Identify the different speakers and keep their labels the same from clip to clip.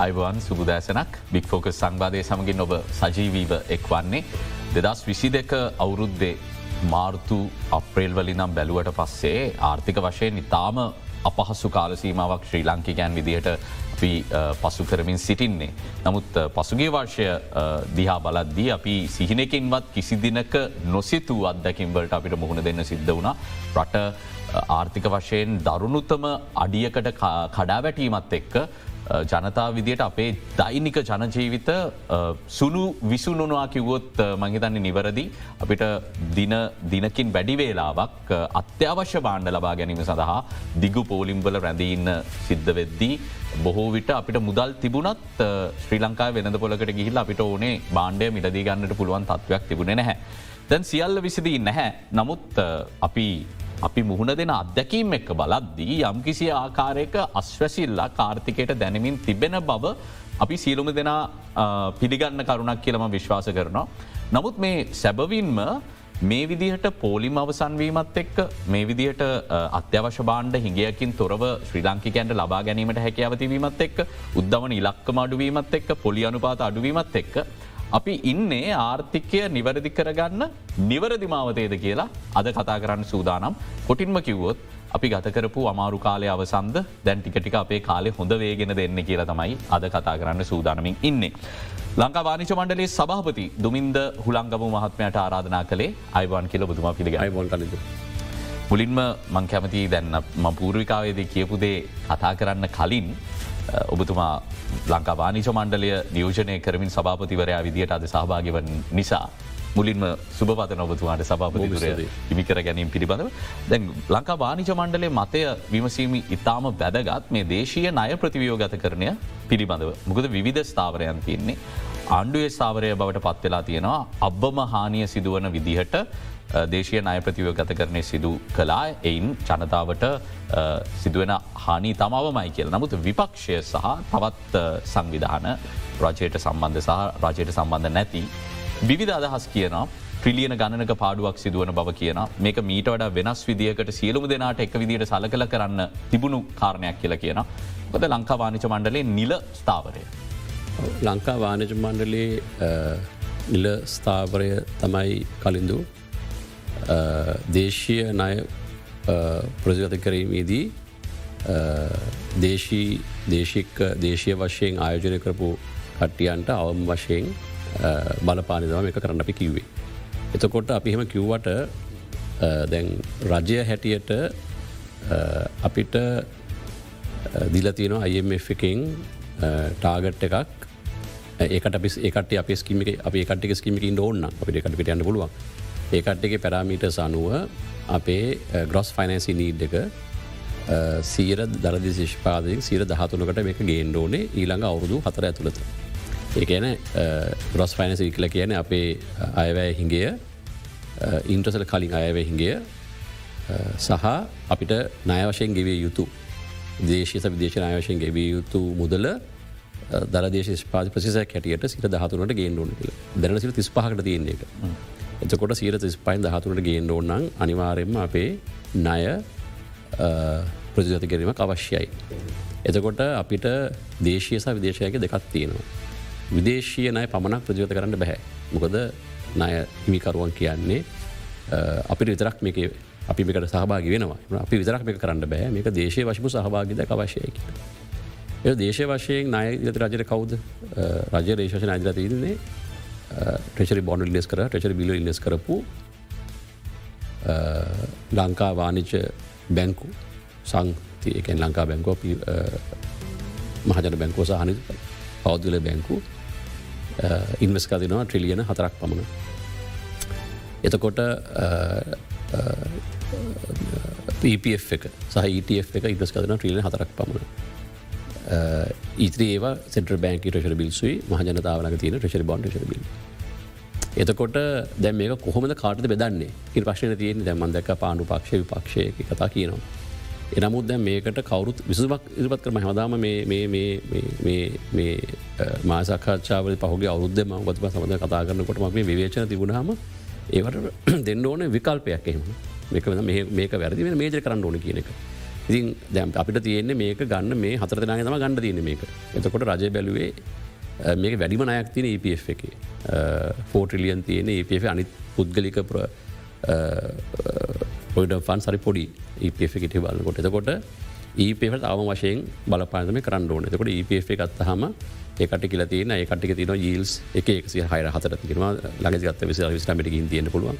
Speaker 1: Ivan සුබදෑසනක් බික් focus සංවාධය සමගින් ඔබ සජීවීව එක් වන්නේ දෙදස් විසි දෙක අවුරුද්දේ මාර්තු අප්‍රේල් වලි නම් බැලුවට පස්සේ ආර්ථික වශයෙන් ඉතාම අපහසු කාලසීමාවක් ශ්‍රී ලංකිකයන් විදිහට අපි පසු කරමින් සිටින්නේ. නමුත් පසුගේ වර්ෂය දිහා බලද්දී අපි සිහිනකින්වත් කිසි දිනක නොසිතු අත්දැකින්වලට අපිට මුහුණ දෙන්න සිද්ධ වුණ. රට ආර්ථික වශයෙන් දරුණුතම අඩියකට කඩා වැටීමත් එක්ක ජනතා විදියට අපේ දෛනික ජනජීවිත සුනු විසුනුනවා කිව්වොත් මහිතන්නේ නිවරදි අපිට දිනකින් වැඩිවේලාවක් අත්‍යවශ්‍ය බාණ්ඩ ලබා ගැනීම සඳහා දිගු පෝලිම්බල රැඳීන්න සිද්ධ වෙද්දී. බොහෝ විට අපිට මුදල් තිබුණත් ශ්‍රී ලංකා වෙනද පොලකට ගිහිල් අපිට ඕනේ බාණ්ඩය මිලදී ගන්නට පුළුවන් තත්වයක් තිබුණේ නැහැ. දැන් සියල්ල විසිදී නැහැ නමුත් අපි අපි මුහුණ දෙන අත්දැකීම් එක්ක බලද්දී යම්කිසි ආකාරයක අශ්වැසිල්ලා කාර්ථිකයට දැනමින් තිබෙන බව අපි සියලුම දෙනා පිළිගන්න කරුණක් කියලම විශ්වාස කරනවා. නමුත් මේ සැබවින්ම මේ විදිහට පෝලිම අවසන්වීමත් එක්ක මේ විදිහට අත්‍යවශ බාණ්ඩ හිගයකින් තොරව ශ්‍රී ලංකිකන්ට ලබා ගැනීමට හැකඇවතිවීමත් එක්ක උද්ධමන ඉලක්කම අඩුවීමත් එක්ක පොලි අනුපාත අඩුවීමත් එක්ක අපි ඉන්නේ ආර්ථිකය නිවැරදි කරගන්න නිවරදි මාවතයද කියලා අද කතා කරන්න සූදානම් කොටින්ම කිව්වොත් අපි ගතකරපු අමාරු කාලය අවසන්ද දැන් ටිකටික අපේ කාලෙ හොඳ වේගෙන දෙන්න කියලා තමයි අද කතා කරන්න සූදානමින් ඉන්නේ. ලංකා වානිච මණ්ඩලේ සභහපති දුමින්ද හුළංගම මහත්මයට ආරාධනා කළේ අයිවාන් කියල බුතුම පිළිග අයිබොල් කලද. මුලින්ම මං කැමති දැන්න ම පූර්විකාවේද කියපුදේ කතා කරන්න කලින් ඔබතුමා ලංකා වානිච මණ්ඩලය නියෝජනය කරමින් සභාපතිවරයා විදියට අද සහභාගවන් නිසා. මුලින්ම සුභපත නොබතුවාට සභාපතිදුරය හිමිකර ගැනීම පිළිබඳව දැන් ලංකා වානිච මණ්ඩලේ මතය විමසීමි ඉතාම වැදගත් මේ දේශීය ණය ප්‍රතිවියෝගත කරනය පිළිබඳව මොකද විධ ස්ථාවරයන් තියන්නේ. ආණ්ඩුවේ ස්ථාවරය බවට පත්වෙලා තියෙනවා අබ්බම හානිය සිදුවන විදිහට දේශය ණය ප්‍රතිවගත කරනය සිදු කලා එයින් ජනතාවට සිදුවෙන හානි තමාවමයි කියල නමුත් විපක්ෂය සහ තවත් සංවිධාන රජයට සම්බන්ධ සහ රජයට සම්බන්ධ නැති. විවිධ අදහස් කියනවා ප්‍රිලියන ගණනක පාඩුවක් සිදුවන බව කියන මේක මීට වඩ වෙනස් විදිකට සියලුම දෙනාට එක් විදිට සලකල කරන්න තිබුණු කාරණයක් කියලා කියන. ොද ලංකා වානිච මණ්ඩලේ නිල ස්ථාවරය.
Speaker 2: ලංකා වානජ මණ්ඩලේ නිල ස්ථාවරය තමයි කලින්දු දේශීය ණය ප්‍රසිගත කිරීමේදී දේශී දේශික දේශය වශයෙන් ආයෝජනය කරපු කට්ටියන්ට අවම් වශයෙන් බලපානිදම එක කරන්න අපි කිව්වේ. එතකොට අපි එහෙම කිව්වට දැන් රජය හැටියට අපිට දිලතියනවා IMF එකින් ටාගට් එකක් ඒකට අපි ඒකට අප ස්කිමික අප කට්ටික ස්කිමිකින් ඕන්න අපිට කටපිට යන්න පුළුවන් ඒකට්ටගේ පැරාමීට සනුව අපේ ග්‍රොස් ෆයිනන්සි නීඩ් එක සීර දරදි ශිෂ්පාදයෙන් සීර දහතුනකට මේක ගේන්ඩෝනේ ඊළඟ අවුරුදු හතර ඇතුළත. ඒකන ග්‍රොස් ෆයිනසි කියල කියන අපේ අයවැය හිගේ ඉන්ට්‍රසල කලින් අයවැ හිගේ සහ අපිට නයවශයෙන් ගෙවේ යුතු දේශත විදේශ අයවශයෙන් ගෙවිය යුතු මුදල දරදේශ පාති ප්‍රසිස කැටියට සිට දහතුනට ගේන්ඩුවන දැන සිට තිස් පහකට තියන්නේ එක. එතකොට සීර තිස්පයින් දහතුනට ගේන්න ඕන්නන් අනිවාරෙන්ම අපේ ණය ප්‍රතිගත කිරීමක් අවශ්‍යයි. එතකොට අපිට දේශයස විදේශයක දෙකක් තියෙනවා. විදේශය නය පමණක් ප්‍රජගත කරන්න බැහැ. මොකද ණය හිමිකරුවන් කියන්නේ අපිට විතරක් මේක අපි මේකට සහභාග වෙනවා අපි විතරක් මේ කරන්න බෑ මේක දේශය වශපු සහභාගිද අවශ්‍යයකි. එ දේශය වශයෙන් නය ඉත රජයට කවුද රජ රේශෂන අජල තියන්නේ ට්‍රෙචරි බොන්ඩ ඉල්ලෙස් කර ට්‍රචරි බිල ඉල්ලෙස් කරපු uh, ලංකා වානිච බැංකු සංතියකෙන් ලංකා බැංකෝ uh, මහජන බැංකෝ සහනි පෞද්ගල බැංකු uh, ඉන්වස්කාතිනවා ට්‍රිලියන හතරක් පමණ. එතකොට PPF එක සහ ETF එක ඉදස් කදන ට්‍රිලියන හතරක් පමණ. E ඒත්‍ර ඒවා සෙන්ට්‍ර බැංක ට්‍රශර බිල්සුයි මහජනතාවලක තියෙන ට්‍රශර බොන්් ශර බිල්. එතකොට දැ මේ කොහොමද කාටද බෙදන්නේ ඉ පශන තියෙන දැමන්දක පාණු පක්ෂ විපක්ෂය කතා කියනවා. එනමුත් දැ මේකට කවරුත් විසුවක් ඉරිපත් කරම හදාම මාසාකාචාවල පහුගේ අවුද්ධම ගොත්ම සමඳ කතා කරනකොට මේ විවේචන තිබුණහම ඒවට දෙන්න ඕන විකල්පයක් එහෙම මේක මේක වැරදි මේජ කරන්න ඕන කියන එක. ඉතින් දැම් අපිට තියෙන්නේ මේක ගන්න මේ හතර දෙනාගේ තම ගණඩ තියෙන මේක එතකොට රජය බැලුවේ මේක වැඩිම නයක් තින EPF එක. ෆෝට්‍රිලියන් තියෙන EPF අනිත් පුද්ගලික පොඩ ෆන් සරි පොඩි EPF එකට බලන්නකොට එතකොට ඒපට අවම වශයෙන් බලපානම කරන්න ඕන. එතකොට EPF එකත් හම ඒකට කියල තියන ඒකට තින ජීල්ස් එක එක්සි හය හතර තිරම ලග ගත්ත විස විස්ටමටකින් තියෙන පුළුවන්.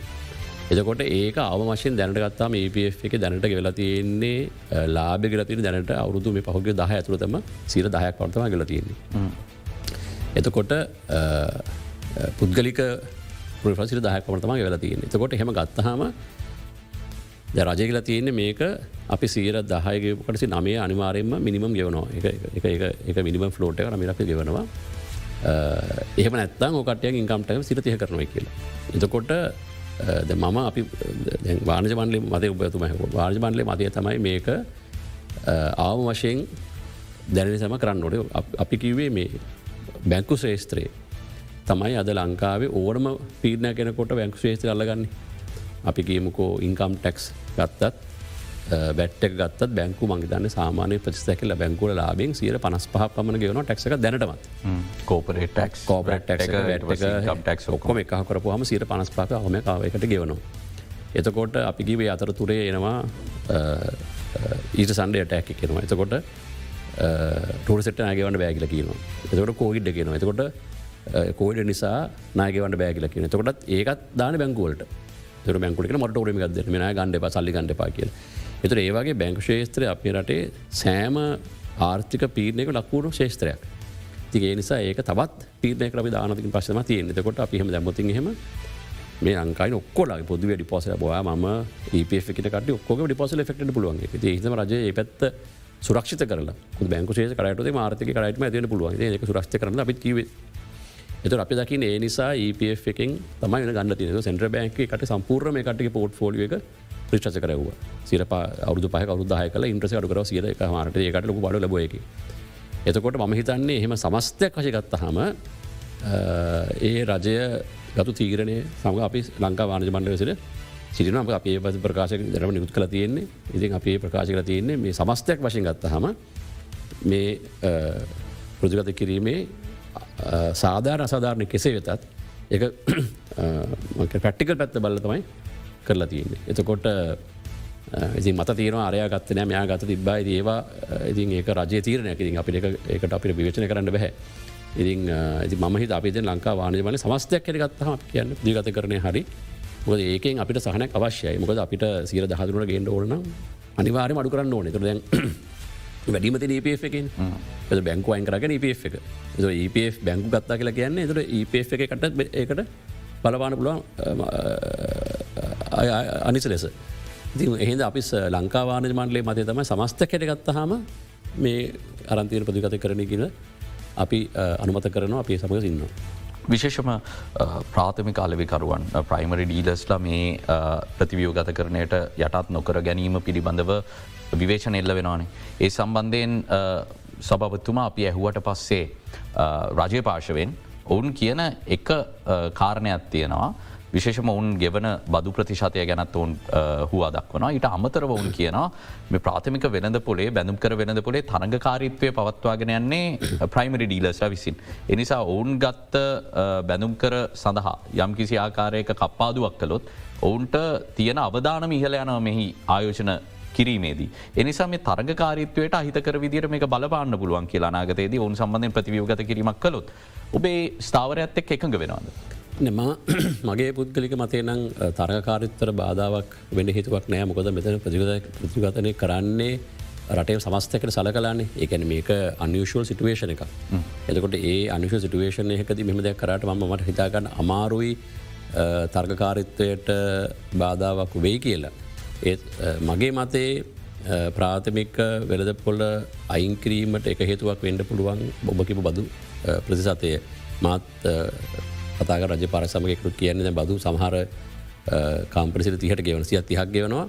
Speaker 2: එතකොට ඒක අවම වශයෙන් දැනට ගත්තාම EPF එක දැනට වෙලා තියෙන්නේ ලාබ ගලතින දැනට අවුරුදු මේ පහුගේ දහ ඇතුළතම සිර දහයක් පර්තම ගල තියෙන්නේ. එතකොට පුද්ගලික ප්‍රසිර දහයක් පමතම වෙලා තියෙන එතකොට හෙම ගත්තහම රජය කියලා තියෙන්නේ මේක අපි සීර දහයකටසි නමේ අනිවාරයෙන්ම මිනිමම් ගෙවනවා. එක මිනිම ෆලෝට එක මිරක ගෙවනවා. එහෙම නැත්තන් ඕකටය ඉන්කම්ටම සිරතිය කරනව කියලා. එතකොට මම අපි වානජ බන්ලේ මත උපතුම වාර්ජ බන්ලේ මතය තමයි මේක ආව වශයෙන් දැන සම කරන්න නොට අපි කිව්වේ මේ බැංකු ශ්‍රේස්ත්‍රයේ තමයි අද ලංකාවේ ඕනම පීරණ කෙනකොට බැංකු ශ්‍රේස්ත්‍ර අල්ලගන්නේ. අපි කියමුකෝ ඉන්කම් ටෙක්ස් ගත්තත් බැට්ටක් ගත් බැංකු මංගේදන්න සාමානය ප්‍රතිස්තැකල බැංකුල ලාබෙන් සිය පනස් පහ පමණ ගෙවන ටක්ක දැනටමත්.
Speaker 1: කෝපරේටක්
Speaker 2: කෝපරට ටක් ඔක්කොම. එක කරපුහම සිර පනස් පාක හම කාවකට ගෙවනවා. එතකොට අපි කිවේ අතර තුරේ එනවා ඊට සන්ඩේ ටැක් කෙනවා එතකොට ටරසට නගවන්න බෑගිල කියනවා. එතකොට කෝගිඩ්ඩ කියනවා එතකොට කෝඩ නිසා නාගවන්න බෑගිල කියන තකොටත් ඒකත් දාන බැංකුවලට තර බැංකුට මට ොරම ගද මෙන ගණඩ සල්ලි ගඩ පා කිය එතුර ඒවාගේ බැංකු ශේත්‍රය අපේ රටේ සෑම ආර්ථික පීරණයක ලක්වුණු ශේත්‍රයක් තිගේ නිසා ඒක තවත් පීරණය කරම දානතික පශම තියෙන් එතකොට අපිහම දැමති හෙම මේ අංකයි ඔක්කොලා පොද ඩිපොස බවා ම ඒපකට ඔක්කො ඩිපොසල ෙක්ට පුළුවන් ඒම රජ පැත්ත සුරක්ෂිත කරලා. බැංකු ේ කරට මාර්ථක කරටම ඇතින පුළුවන්. එක සුරක්ෂ කරන අපිත් කිවේ එතු අපි දකින ඒ නිසා EPF එකෙන් තමයි ගන්න තින සෙන්ට්‍ර බැංක එකට සම්පූර්ම එකට පෝට් ෆෝලිය එක ප්‍රිෂ්ච කරව සිර අවුදු පහ අවුදාය කල ඉන්ට්‍රස අඩුකර සිය එක මට ඒකට ලොක බඩ ලබයකි එතකොට මම හිතන්නේ එහෙම සමස්තයක් වශගත්ත හම ඒ රජය ගතු තීරණය සම අපි ලංකා වානජ මණ්ඩවසිට සිරින අප අපේ පති ප්‍රකාශ දරම නිකුත් කළ තියෙන්නේ. ඉතින් අපේ ප්‍රකාශ කල තියෙන්නේ මේ සමස්තයක් වශයෙන් ගත්ත හම මේ ප්‍රජගත කිරීමේ සාධාර අසාධාරණය කෙසේ වෙතත් එක පැට්ටිකල් පැත්ත බල්ල තමයි කරලා තියන්නේ. එතකොට ඉති මත තීර අරය ගත්තන මෙයා ගත තිබ්බයි ඒවා ඉතින් ඒක රජය තීරණය ඉතින් අපි එකට අපිට විවචන කරන්න බැහැ. ඉතින් ඉති ම හිත අපිත ලංකා වානජමල සමස්තයක් කර ගත්තහම කියන්න දිගත කරනය හරි. මොද ඒකෙන් අපිට සහනක් අවශ්‍යයි. මොකද අපිට සීර දහදුරන ගේට ඕන අනිවාරය මඩු කරන්න ඕන. තුර දැන් වැඩිමති EPF එකින් එ බැංකු අයින් කරගෙන EPF එක. EPF බැංකු ගත්තා කියලා කියන්නේ එතුට EPF එක කට ඒකට බලපාන පුළුවන් අනිස ලෙස. ති එහෙද අපි ලංකාවාන මන්ලේ මතය තමයි සමස්ත කෙට ගත්තහම මේ අරන්තීන ප්‍රතිගත කරන කියන අපි අනුමත කරනවා අපේ සමඟ සින්න.
Speaker 1: විශේෂම ප්‍රාථමික අලවිකරුවන් ප්‍රයිමරි ඩීලස්ලා මේ ප්‍රතිවියෝ ගත කරනයට යටත් නොකර ගැනීම පිළිබඳව විවේචන එල්ල වෙනවානේ. ඒ සම්බන්ධයෙන් සභපතුමා අපි ඇහුවට පස්සේ රජය පාශවෙන් ඔවුන් කියන එක කාරණයක් තියෙනවා විශේෂම ඔවුන් ගෙවන බදු ප්‍රතිශතය ගැනත් ඔවුන් හවා දක්වන ඊට අමතරව ඔවුන් කියනවා මේ ප්‍රාථමික වෙනද පොලේ බැඳම් කර වෙනද පොලේ තරඟකාරීත්වය පවත්වාගෙන යන්නේ ප්‍රයිමරි ඩීලස විසින්. එනිසා ඔවුන් ගත්ත බැඳුම් කර සඳහා යම් කිසි ආකාරයක කප්පාදුවක් කළොත් ඔවුන්ට තියෙන අවධාන මිහල යනව මෙහි ආයෝජන කිරීමේදී. එනිසා මේ තරගකාරීත්වයට අහිතකර විදිර මේ බලපාන්න පුළුවන් කියලා නාගතයේදී ඔවුන් සම්බන්ධය ප්‍රතිවියෝගත කිරීමක් කළොත්. ඔබේ ස්ථාවරඇත් එක් එකඟ වෙනවාද.
Speaker 2: නම මගේ පුද්ගලික මතේ නං තරගකාරිත්තර බාධාවක් වෙන හිතුවක් නෑ. මොකද මෙතන ප්‍රතිගතනය කරන්නේ රටේ සමස්තකට සල කලාන්නේ ඒකැන මේක අනියශල් සිටුවේෂන එක එතකොට ඒ අනිශ සිටුවේෂන එකති මෙම දෙයක් කරට ම මට හිතාගන්න අමාරුයි තර්ගකාරිත්වයට බාධාවක් වෙයි කියලා. ඒත් මගේ මතේ ප්‍රාථමික වෙලද පොල්ල අයින්ක්‍රීමට එක හේතුවක් වෙන්ඩ පුළුවන්. බොබකිපු බදු ප්‍රතිසතය. මාත් පතාක රජ පරසමකෙකුට කියන්නේ බදු සමහර කම්පිසිට තිහට ගෙවන සිය තිහක් ගෙවනවා.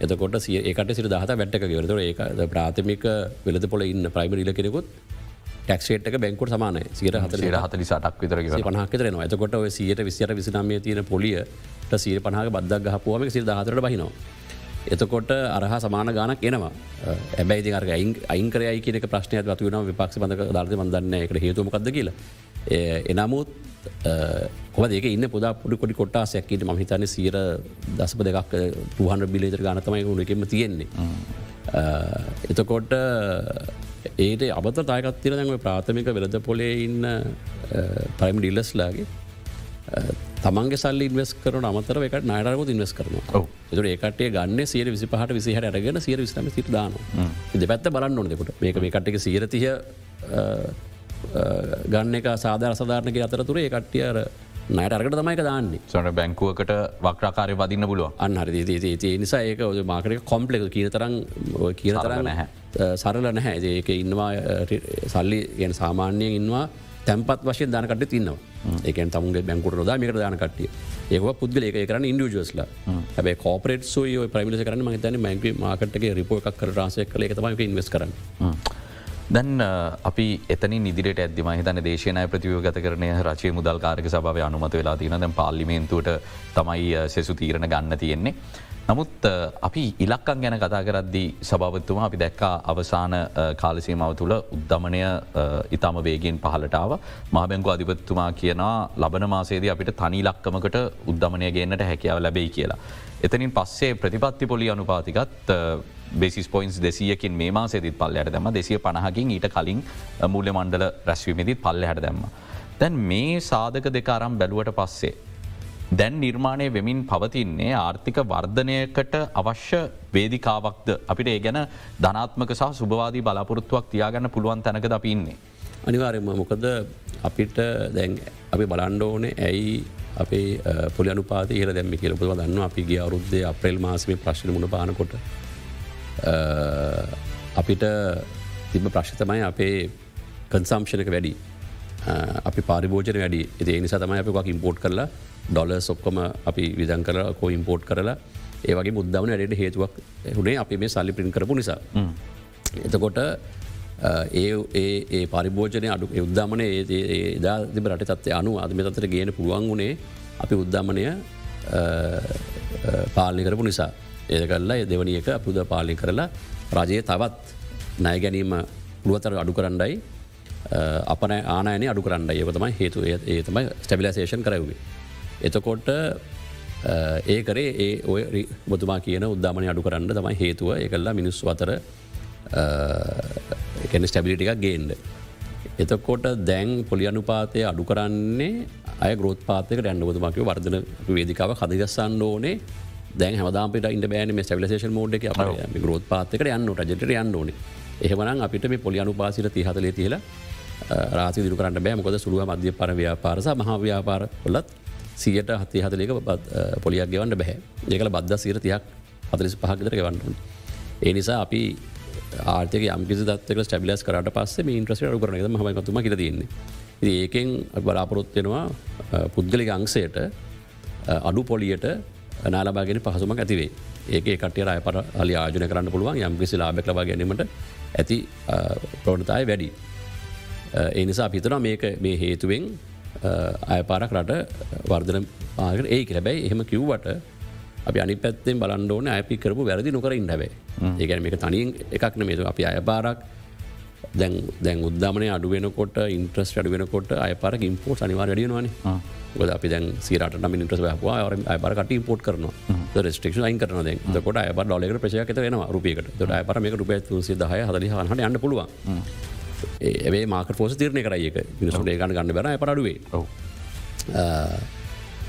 Speaker 2: එතකොට සිය ඒකට සිට දහත වැට්ක ගෙවරතර ඒ ප්‍රාථමික වෙලද පොල ඉන්න ප්‍රයිමරිල කෙනෙකුත් ටක්ෂේට්ක බැංකුට සමාන සියට හතර
Speaker 1: හතලි සටක් විතර
Speaker 2: පහකතරනවා එතකොට සියට විසියට විසිනමය තියෙන පොලියට සීර පහක බද්දක් ගහපුුවම සිර දහතර බහිනවා. එතකොට අරහ සමාන ගානක් එනවා. ඇබැයි අර අයින්කරයි කියනක ප්‍රශ්නයක් වතු වන විපක්ෂ බඳක ධර්ත මන්දන්න එකට හේතුමකක්ද කියලා. එනමුත් දෙක ඉන්න පුද පුඩි කොඩි කොට්ටාසයක්කට ම හිතන සීර දසප දෙකක් පුහන් බිලිතර ගනතමයි උනකෙම තියෙන්නේ. එතකොට ඒට අබත තායකත්තිර දැම ප්‍රාථමික වෙලද පොලේ ඉන්න ප්‍රයිම් ඩිල්ලස්ලාගේ තමන්ගේ සල්ල ඉන්වස් කරන අමතර එක නයරකුත් ඉන්වස් කරන එතුර ඒකටේ ගන්න සිය විසි පහට විසිහට අරගෙන සිය විස්නම සිට දාන ඉද පැත්ත බලන්න ඕනෙකොට මේක මේ කට්ටික සියරතිය ගන්න එක සාධාර සධාරණක අතරතුර ඒ කට්ටිය නයට අරකට තමයික දාන්නේ.
Speaker 1: සොට බැංකුවකට වක්්‍රාකාරය වදින්න පුළුව
Speaker 2: අන්න හරි. ඒ නිසා ඒක මාකට කොම්පලෙක කියන තරම් කියන තරන්න නැහැ. සරල නැහැ. ඒක ඉන්නවා සල්ලි ගැන සාමාන්‍යයෙන් ඉන්නවා තැන්පත් වශය දානකට තින්නවා ඒකන් තමුගේ බැංකුට රොදා මේක දානකටිය ඒක පුද්ගල ඒක කරන්න ඉන්ඩියජස්ල හැබ කෝපරේට සෝ ප්‍රමිල කරන මහිතන මැක මාකටගේ රිපෝ එකක් කර රාසය කළ එක තමයික ඉන්වස් කරන්න
Speaker 1: දැන් අපි එතන නිදිරට ඇදම හිතන දේශනය ප්‍රතිව ගත කරනය රචය මුදල් කාරක සභාව අනුමත වෙලා තින දැන් පාලිමේන්තුවට තමයි සෙසු තීරණ ගන්න තියෙන්නේ. නමුත් අපි ඉලක්කන් ගැන කතා කරද්දී සභාවත්තුමා අපි දැක්කා අවසාන කාලසීමාව තුළ උද්ධමනය ඉතාම වේගෙන් පහලටාව මාබැංකු අධිපත්තුමා කියනා ලබන මාසේද අපිට තනි ලක්කමකට උද්ධමනය ගන්නට හැකියාව ලැබයි කියලා. එතනින් පස්සේ ප්‍රතිපත්ති පොලි අනුපාතිකත් බෙසිස් පොයින්ස් දෙසියකින් මේ මාසේදත් පල්ලයට දැම දෙසිය පණහකින් ඊට කලින් මුල්ල මණ්ඩල රැස්වීමදිත් පල්ල හට දැම්ම. දැන් මේ සාධක දෙකාරම් බැලුවට පස්සේ. දැන් නිර්මාණය වෙමින් පවතින්නේ ආර්ථික වර්ධනයකට අවශ්‍ය වේදිකාවක්ද අපිට ඒ ගැන ධනාත්මක සහ සුභවාදී බලාපොරොත්තුවක් තියාගන්න පුළුවන් තැනක ද පින්නේ.
Speaker 2: අනිවාරයම මොකද අපිට දැන් අපි බලන්ඩ ඕනේ ඇයි අපේ පොලි අනුපාත ඒර දැම්මි කියලපුව දන්න අපි ගිය අවරුද්දේ අප්‍රේල් මාසමේ ප්‍රශ්න මුණ පානකොට අපිට තිබ ප්‍රශ්තමයි අපේ කන්සම්ෂණක වැඩි අපි පාරිභෝජන වැඩි ඒ නිසා තමයි අපි වක් ඉම්පෝට් කරලා ඩොල සොක්කොම අපි විදන් කර කෝ ඉම්පෝට් කරලා ඒවගේ මුද්දවන වැඩට හේතුවක් හුණේ අපි මේ සල්ලි පින් කරපු නිසා. එතකොට ඒ ඒ පරිභෝජනය අඩු උද්දාමනය ඒදා තිබ රට තත්වය අනු අදම තතර ගේන පුළුවන් වුණේ අපි උද්දාමනය පාලනය කරපු නිසා. ඒ කරලා දෙවනියක අපුද පාලි කරලා රජයේ තවත් නය ගැනීම පුළුවතර අඩු කරන්නයි අපන ආනයන අඩු කරන්න ඒව තමයි හේතු ඒ තමයි ස්ටබිලසේෂන් කරව්වේ. එතකොට ඒ කරේ ඒ ඔය බොතුමා කියන උද්දාමනය අඩු කරන්න තමයි හේතුව එකල්ලා මිනිස්සු අතර එකන ස්ටැබිලිටිකක් ගේන්ඩ. එතකොට දැන් පොලි අනුපාතය අඩු කරන්නේ අය ග්‍රෝත් පාතක ැන්ඩබතුමාක වර්ධන වේදිකාව හදගස්සන්න ඕනේ දැන් හමදාපට ඉට බෑන මේ සැවිලේෂන් මෝඩ් එක. අප ග්‍රෝත් පාතකට යන්න රජට යන්න ඕනේ. එහෙමනම් අපිට මේ පොලි අනුපාසිට තිහතලේ තියලා රාසි දිරු කරන්න බෑ. මොකද සුළුව මධ්‍ය පර ව්‍යාපාරස මහාව්‍යාපාර කොලත් සියට හති හතලක පොලියක් ගෙවන්න බැහැ ඒකල බද්ධ සීරතියක් හතලිස් පහකතර ගවන්නට. ඒ නිසා අපි ආර්ථක යම්කිසි දත්ක ස්ටබිලස් කරට පස්ස ඉන්ට්‍රස්ට අඩු කරන මතුම කිර තියන්නේ. ඒකෙන් බලාපොරොත්වෙනවා පුද්ගලික අංසයට අඩු පොලියට නාලබාගෙන පහසුමක් ඇතිවේ ඒක කටිය අයපර අලි ආජන කරන්න පුළුවන් යම්කිසි ලාබෙක් ලබා ගැනීමට ඇති ප්‍රෝණතාය වැඩි. ඒ නිසා පිතර මේක මේ හේතුවෙන් අයපාරක් රට වර්ධන පාගට ඒ කරබැයි එහෙම කිව්වට අපි අනි පැත්තෙන් බලන්ඩෝන ඇපි කරපු වැරදි නොකර ඉන්නබේ ඒගැන මේක තනින් එකක් නමේතු අපි අයපාරක්. දැන් දැන් උද්දාමනය අඩුවෙනකොට ඉන්ට්‍රස් අඩුවෙනකොට අයපාර ඉම්පෝට් අනිවාර ඩියනවාන ගොද අපි දැන් සිරට ඉන්ට්‍රස් වා අයපරකට ඉම්පෝට් කරන රස්ටේක් යින් කරන කොට අය ඩොලෙක ප්‍රශයක වෙන රුපියකට. ට අයපර මේක රුපය සිදහය හදලි හට යන්න පුළුවන්. ඒ මාක පෝස තිරණය කරයක මිනිසුට ඒගන්න ගන්න බැන පරඩුවේ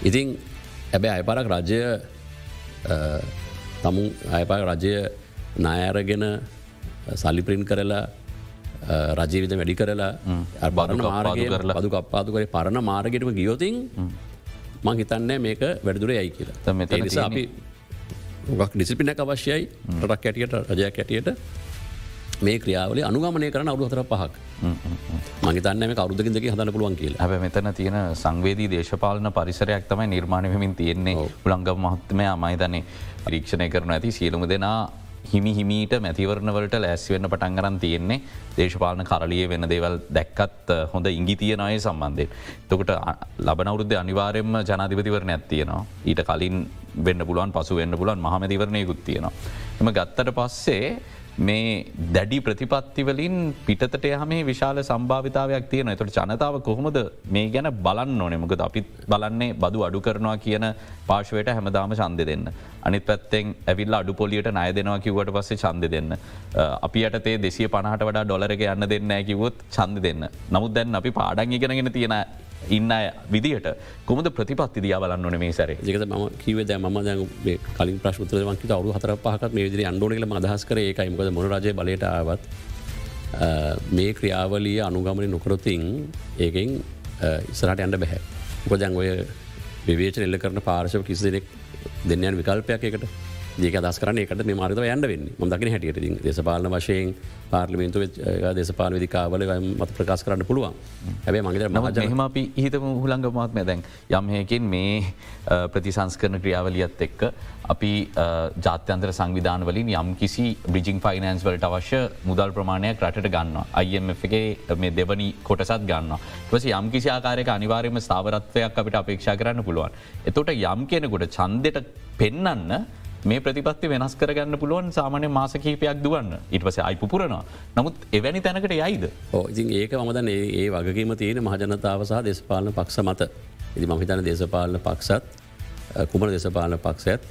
Speaker 2: ඉතින් ඇබැ අයපරක් රජය තමුන් අයපා රජය නායරගෙන සල්ලිප්‍රින් කරලා රජීවිත වැඩි කරලා බරණ මාරග කරලා. බදු කප්පාතු කරේ පරණ මාර්ගටම ගියෝතින් මං හිතන්නේ මේක වැඩදුර යයි කියලා. නිසා අපි ගක් ඩිසිපිනක් අවශ්‍යයි රටක් ඇටියට රජයක් ඇටියට මේ ක්‍රියාවල අනුගමනය කරන අවු හතර පහක්. මගේතන්න මේ කවරුදකින්දක හදන පුළුවන් කියල.
Speaker 1: හැබ මෙතන තියෙන සංවේදී දේශපාලන පරිසරයක් තමයි නිර්මාණයමින් තියෙන්නේ. උළංගව මහත්තමය අමයිතන්නේ පරීක්ෂණය කරන ඇති සියලුම දෙනා හිමි හිමීට මැතිවරණවලට ලැස්වෙන්න පටන්ගරන් තියෙන්නේ දේශපාලන කරලිය වෙන දේවල් දැක්කත් හොඳ ඉංගි තියනය සම්බන්ධය. තකට ලබනවරුද්ධ අනිවාරෙන්ම ජනාධිපතිවරණ ඇත්තියනවා. ඊට කලින් වෙන්න පුළුවන් පසු වෙන්න පුලන් මහමැතිවරණයකුත් තියෙනවා. එම ගත්තට පස්සේ මේ දැඩි ප්‍රතිපත්තිවලින් පිටට යහම විශාල සම්භාවිතාවයක් තියෙන එතට ජනතාව කොහොමද මේ ගැන බලන්න ඕනෙමකද අපිත් බලන්නේ බදු අඩු කරනවා කියන පාශවයට හැමදාම චන්ද දෙන්න. අනිත් පැත්තෙන් ඇවිල් අඩු පොලියට නය දෙනවා කිවට පස්සේ චන්ද දෙන්න. අපි අටතේ දෙසිය පනහට වඩා ඩොලරක යන්න දෙන්න කිවොත් චන්ද දෙන්න. නමුත් දැන් අපි පාඩන් ඉගෙනගෙන තියෙන ඉන්න විදිට කොමද ප්‍රතිපත්ති දියා බලන්න ඕන මේ සැර?
Speaker 2: ජක ම කිව ද ම දැ කලින් ප්‍රශ්ත වන්කි අවරු හතර පහක් මේ විදි අන්ඩෝනල අදහස් කර ඒකයිමකද මොන රජය බලට ආවත් මේ ක්‍රියාවලිය අනුගමනය නොකරොතින් ඒකෙන් ඉස්සරට අන්ඩ බැහැ. උපදැන් ඔය විවේච එල්ල කරන පාර්ශව කිසි දෙනෙක් දෙන්නයන් විකල්පයක් එකට ඒක දස් කරන එකට මේ මාර්ගව යන්න වෙන්න. ම දකින හැටියට දේශපාලන වශයෙන් පාර්ලිමේන්තු දේශපාල විදිකාවල මත ප්‍රකාශ කරන්න පුළුවන්. හැබේ මගේ
Speaker 1: මහම අපි හිතම හුළංග මාත්මය දැන් යම්හයකින් මේ ප්‍රතිසංස්කරන ක්‍රියාවලියත් එක්ක අපි ජාත්‍යන්තර සංවිධාන වලින් යම් කිසි බ්‍රිජිං ෆයිනන්ස් වලට අවශ්‍ය මුදල් ප්‍රමාණයක් රටට ගන්න අයිF එකේ මේ දෙවනි කොටසත් ගන්න පස යම් කිසි ආකාරයක අනිවාර්යම ස්ථාවරත්වයක් අපිට අපේක්ෂා කරන්න පුළුවන්. එතොට යම් කෙනෙකුට චන්දට පෙන්නන්න මේ ප්‍රතිපත්ති වෙනස් කරගන්න පුළුවන් සාමානය මාසකීපයක් දුවන්න. ඉට පස අයි පුරනවා. නමුත් එවැනි තැනකට යයිද?
Speaker 2: ඉතින් ඒක මදන ඒ වගේම තියෙන මහජනතාව සහ දෙශපාලන පක්ෂ මත. ඉදි මහිතන දේශපාලන පක්ෂත් කුමර දේශපාලන පක්ෂයත්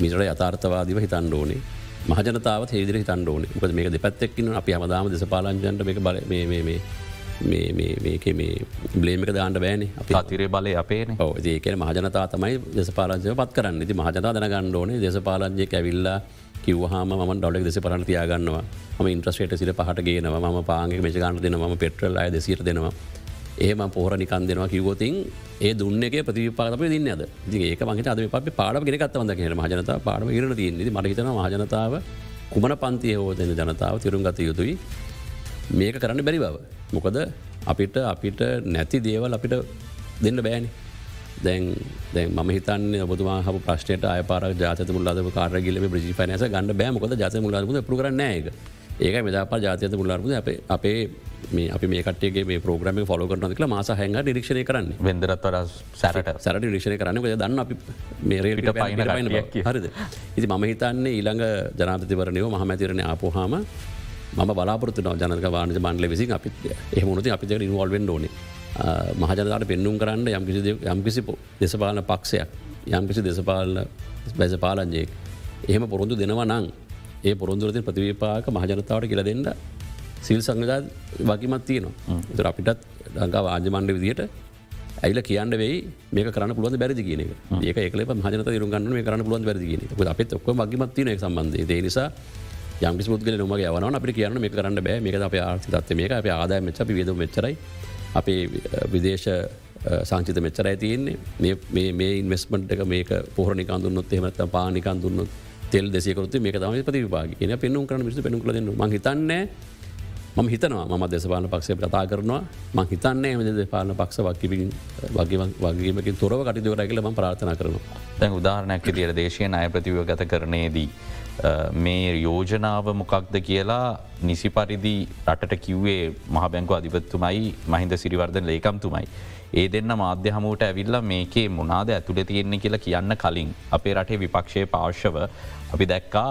Speaker 2: මිට යථර්ථවාදිව හිතන් ඕනේ. මහජනතාව හෙදිර හිතන් ඕන. ක මේක දෙපැත්තෙක්කින්න අපි හමදාම දේශපාලන්ජන්ට මේ බල මේ මේක මේ බ්ලේමික දාන්න බෑන අපි.
Speaker 1: අතිරේ බලය අපේ
Speaker 2: ඒක මහජනතා තමයි දෙසපාලජය පත් කරන්න. ති මහජනතා දනගන්න ඕනේ දෙසපාලජය ඇවිල්ලා කිවහම ම ඩොලෙක් දෙස පරණ තියාගන්නවා. ම ඉන්ට්‍රස්ේට සිට පහට ගේනවා. ම පාගේ මේජගන්න දෙනවා. පෙට්‍රල් අය දෙසිට දෙනවා. ඒම පොහර නිකන් දෙනවා කිවෝතින් ඒ දුන්නක ප්‍රතිපාප දින්න අද. ඒක මගේ අද ප පාඩ ගෙනකත් වඳ කියන මජනතා පාඩම ඉරන තියන්නේ. මටහිතන මජනතාව කුමන පන්තිය හෝදන ජනතාව තිරුම් ගත යුතුයි මේක කරන්න බැරි බව. මොකද අපිට අපිට නැති දේවල් අපිට දෙන්න බෑනි. දැන් දැ ම හිතන්න ඔබතුමා හ ප්‍රශ්නයට අයපාර ජාත මුල්ලාද කාරගිල බ්‍රජි පනස ගන්න බෑමකොද ජාත මුල්ලාද පු කරන්න ඒක. ඒක මෙදාපා ජාතයත මුල්ලාරපුද අප අපේ මේ අපි මේ කටේ මේ ප්‍රෝග්‍රම ොල කරන ල මාස හැඟ නිරක්ෂණය කරන්න.
Speaker 1: වෙදරත්වර සැරට.
Speaker 2: සැරට නිරක්ෂණය කරන්න. දන්න අපි මේරට පයින හරිද? ඉති මම හිතන්නේ ඊළඟ ජනාතතිවරණයව මහමැතිරණ ආපොහාම ම බලාපොරත්තුන ජනක වානජ මන්ඩල විසි අපි එහමුණති අපි ඉන්වල්වෙන් ඕන. මහජනතාට පෙන්නුම් කරන්න යම්කිසි යම්කිසි දෙසපාලන පක්ෂයක් යම්කිසි දෙසපාලන බැසපාලන්ජයෙක් එහෙම පොරොන්දු දෙනවා නං ඒ පොරොන්දුරති ප්‍රතිවපාක මහජනතාවට කියල දෙන්න සිල් සංගජා වකිමත් තියනවා. තුර අපිටත් ලංකා ආජමණ්ඩ විදියට ඇයිල කියන්න වෙයි මේ කරන්න පුළුවන් බැරදි කියන ඒක ඒකල මහජනත රුගන්න මේ කරන්න පුළුවන් බැරදි කියන අපත් ඔක්ක මගමත්තින සම්බන්ධය නිසා යම්ි මුදගල නොම යවන අපට කියන්න මේ කරන්න බෑ. මේක අප ආර්ථිතත්ව මේක අප ආදාය මෙච්ච විද මෙච්චරයි. අපේ විදේශ සංචිත මෙච්චරයි තියන්නේ. මේ ඉන්වස්මට් එක මේක පොහර නිකන්දුන්නොත් එමත පානිකන් දුන්නොත් තෙල් දෙසයකරතු මේ තම ප්‍රතිවාග කියන පෙන්නුම් කරන විස පෙනු ලද ම හිතන්නේ මම හිතනවා ම දෙසපාල පක්ෂය කතා කරනවා. මං හිතන්නේ ම දෙපාලන පක්ෂ වක්කිවිින් වගේ වගේමකින් තොරව කටිදවර කියල ම ප්‍රාථන කරනවා.
Speaker 1: දැන් උදාහරණයක් දිර දේශය අය ප්‍රතිව ගත කරනයේදී. මේ යෝජනාව මොකක්ද කියලා නිසි පරිදි රටට කිව්වේ මහ බැංකු අධිපත්තුමයි මහින්ද සිරිවර්ධන ලේකම්තුමයි. ඒ දෙන්න මාධ්‍ය හමුවට ඇවිල්ල මේකේ මොනාද ඇතුළ තියෙන්නේ කියලා කියන්න කලින් අපේ රටේ විපක්ෂය පාර්ශව අපි දැක්කා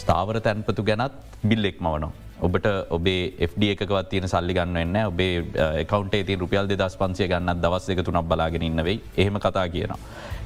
Speaker 1: ස්ථාවර තැන්පතු ගැනත් බිල්ලෙක් මවනවා. ඔබට ඔබේ FD එකකවත් තියෙන සල්ලි ගන්න එන්න ඔබේ කවන්ටේ ති රුපියල් දෙදස් පන්සිය ගන්නත් දවස් එක තුනක් බලාගෙන ඉන්නවෙයි එහෙම කතා කියනවා.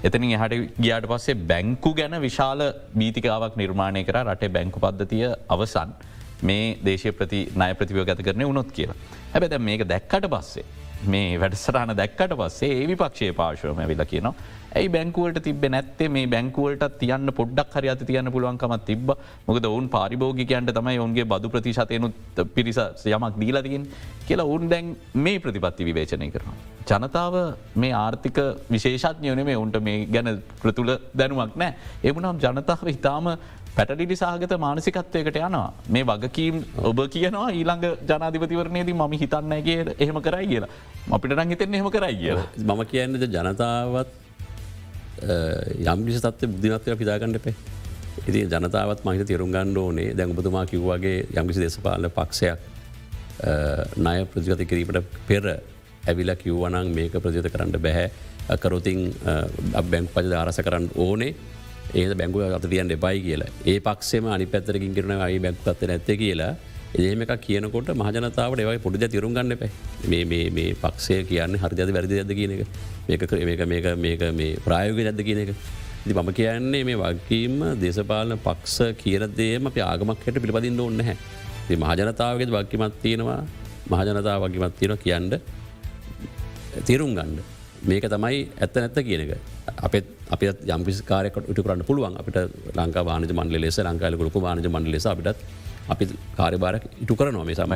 Speaker 1: එතනින් එහට ගියාට පස්සේ බැංකු ගැන විශාල බීතිකාවක් නිර්මාණය කර රටේ බැංකු පද්ධතිය අවසන් මේ දේශය ප්‍රති නය ප්‍රතිවය ගත කරන උනොත් කියලා. හැබැ මේක දැක්කට පස්සේ මේ වැඩසරාන දැක්කට පස්සේ ඒ විපක්ෂය පාශවම ඇවිල කියනවා ඇයි බැංකුවට තිබ නැත්තේ? මේ බැංකුවලට තියන්න පොඩ්ඩක් හරි අත තියන්න පුළුවන්කමත් තිබ මොකද ඔවුන් පාරිභෝගිකයන්ට තමයි ඔවන්ගේ බදු ප්‍රතිශතයනුත් පිරිස යමක් දීලතිකින් කියලා ඔවුන් දැන් මේ ප්‍රතිපත්ති විවේචනය කරනවා. ජනතාව මේ ආර්ථික විශේෂත්යන මේ ඔුන්ට මේ ගැන ප්‍රතුල දැනුවක් නෑ එමුනම් ජනතාව හිතාම පැටඩිඩි සාගත මානසිකත්වයකට යනවා. මේ වගකීම් ඔබ කියනවා ඊළඟ ජනාධිපතිවරණයේදී මම හිතන්නගේ එහෙම කරයි කියලා. අපිට රං හිතෙන් එහෙම කරයි කියලා.
Speaker 2: මම කියන්නද ජනතාවත් යම්ගිසි තත්ව බුද්ධිනත්වය පිදාගන්න එපේ. ඉති ජනතාවත් මහිත තේරුම් ගණ්ඩ ඕනේ. දැඟපතුමා කිව්වාගේ යම්කිසි දෙසපාල පක්ෂයක් ණය ප්‍රතිගත කිරීමට පෙර ඇවිල කිව්වනං මේක ප්‍රජත කරන්න බැහැ කරොතින් බැංක් පජ ආරස කරන්න ඕනේ. ඒ බැංගුව අත තියන් එපයි කියලා. ඒ පක්ෂම අනි පැත්තරකින් කරන අයි බැක්පත්ත නැත්ත කියලා ඒම එක කියනකොට මහජනතාවට ඒවයි පොඩිද තිරුම් ගන්න පැ මේ පක්ෂය කියන්න හරිද වැරදි ඇද කියන එක. මේක මේක මේක මේක මේ ප්‍රායෝග ඇද කියන එක. ති මම කියන්නේ මේ වගකීම දේශපාලන පක්ෂ කියරදේම අප ආගමක් හට පිළිපදින්න ඔන්න හැ මහජනතාවගෙත් වක්කිමත් තියෙනවා මහජනතාව වගේමත් තියෙන කියන්ඩ තේරුම් ගන්න. මේක තමයි ඇත්ත නැත්ත කියන එක. අපත් අප යම්පිස් කාරකට ඉට කරන්න පුළුවන්. අපිට ලංකා වානජ මන්ඩ ලෙස ලංකාල ලොක වානජ මන්ඩ ලෙස අපිටත් අපි කාරබාරක් ඉටු කරනවා මේ සම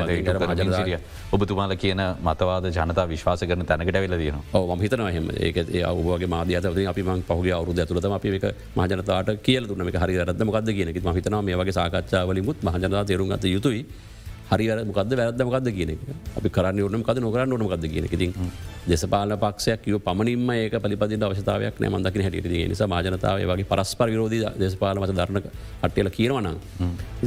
Speaker 1: ජනසිරිය ඔබතුමාල කියන මතවාද ජනතා විශ්වාස කරන තැනකට වෙල දන
Speaker 2: ම හිතන හම ඒක ඔබගේ මාධ්‍යත අපි ම පහුගේ අවුද ඇතුළත අපි එක මහජනතාට කියල දුන්න. මේ හරි රත්ම කද කියන ම හිතන මේ වගේ සාකච්ඡාවලිමුත් මහජනතා තේරුම් ගත යුතුයි හරි මොකද වැරදමකක්ද කියන අපි කරන්න ඕනම කද නොකරන්න ඕනම කද කියන ඉතින් දෙසපාල පක්ෂයක් යව පමණින්ම ඒක පලිපදි අවස්ථාවයක් නෑ මදකි හැට නිසා මාජනතාව වගේ පරස්පර විරෝධ දෙසපාල මත ධරණ අට්ටල කියරවන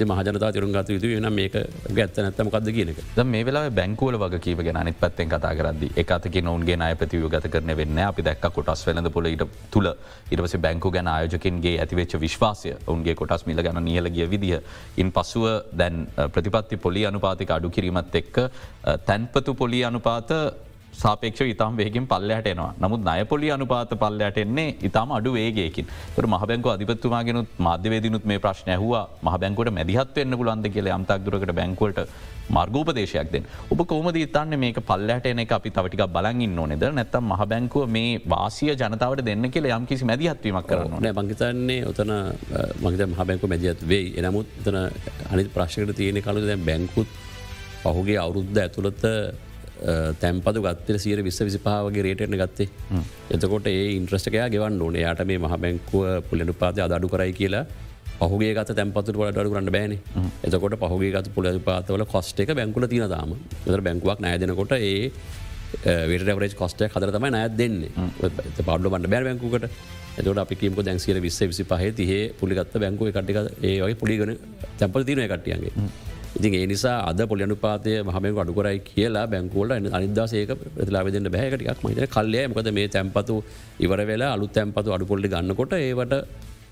Speaker 2: මහජනතා තරුන් ගත යුතු වෙන මේක ගැත්ත නැත්තම කද කියනක
Speaker 1: මේ වෙලා බැංකුවල වගේ කීව ගෙන අනිත් පත්තෙන් කතා කරද එකතක නොන්ගේ අයපතිව ගත කරන වෙන්න අපි දැක් කොටස් වෙලඳ පොල ඉට තුළ ඉරවස බැංකු ගැන ආයෝජකින්ගේ ඇතිවෙච්ච විශ්වාසය ඔුන්ගේ කොටස් මිල ගැන නියල ගිය විදිහ ඉන් පසුව දැන් ප්‍රතිපත්ති පොලි අනුපාතික අඩු කිරීමත් එක්ක තැන්පතු පොලි අනුපාත සාපේක්ෂ ඉතාම් වේගෙන් පල්ලයට එනවා. නමුත් නයපොලි අනුපාත පල්ලයට එන්නේ ඉතාම අඩු වේගේකින් තුර මහබැංකු අධිපත්තුමාගෙනුත් මාධ්‍යවේදනුත් මේ ප්‍රශ්න ඇහවා. මහබැංකුවට මැදිහත් වෙන්න පුලන්ද කියල අම්තක්දුරකට බැංකුවට මාර්ගෝපදේශයක් දෙෙන් ඔබ කෝමද ඉතන්න මේක පල්ලට එන එක අපි තවටික බලගින්න ඕනෙද? නැත්තම් මහබැංකුව මේ වාසිය ජනතාවට දෙන්න කියල යම් කිසි මැදිහත්වීමක් කරන්න
Speaker 2: නෑ මංහිතන්නේ ඔතන මගත මහබැංකු මැදිහත් වෙයි. එනමුත් එතන අනි ප්‍රශ්කට තියෙන කලු දැ බැංකුත් පහුගේ අවුරුද්ධ ඇතුළත තැන්පතු ගත්තල සියර විස්ස විසිපාවගේ රේටන ගත්තේ. එතකොට ඒ ඉන්ට්‍රස්ටකයා ගෙවන් ඕන. යාට මේ මහ බැංකුව පුලනු පාති අදඩු කරයි කියලා පහුගේ ගත තැන්පතු ොට අඩු කරන්න බෑන. එතකොට පහුගේ ගත පුල පාතවල කොස්ට එක බැංකුල තින දාම එතර බැංකුවක් නෑදනකොට ඒ වේටරේ කොස්ටය හදර තමයි නෑත් දෙන්නේ. පඩු බන්න බැර බැංකුකට එතට අපිකීමක දැන්සිර විස්ස විසි පහ තිහේ පුලිගත්ත බැංකුව කටික ඒ වගේ පුලිගන තැපල තිනය කටියගේ ඉතින් ඒ නිසා අද පොලියනු පාතය මහමක අඩුකරයි කියලා බැංකෝලට අනිදසේක ප්‍රතිලාවෙදන්න බැහකටක් මහිත කල්ලය මකද මේ තැන්පතු ඉවර වෙලා අලු තැන්පතු අඩුපොල්ලි ගන්නකොට ඒවට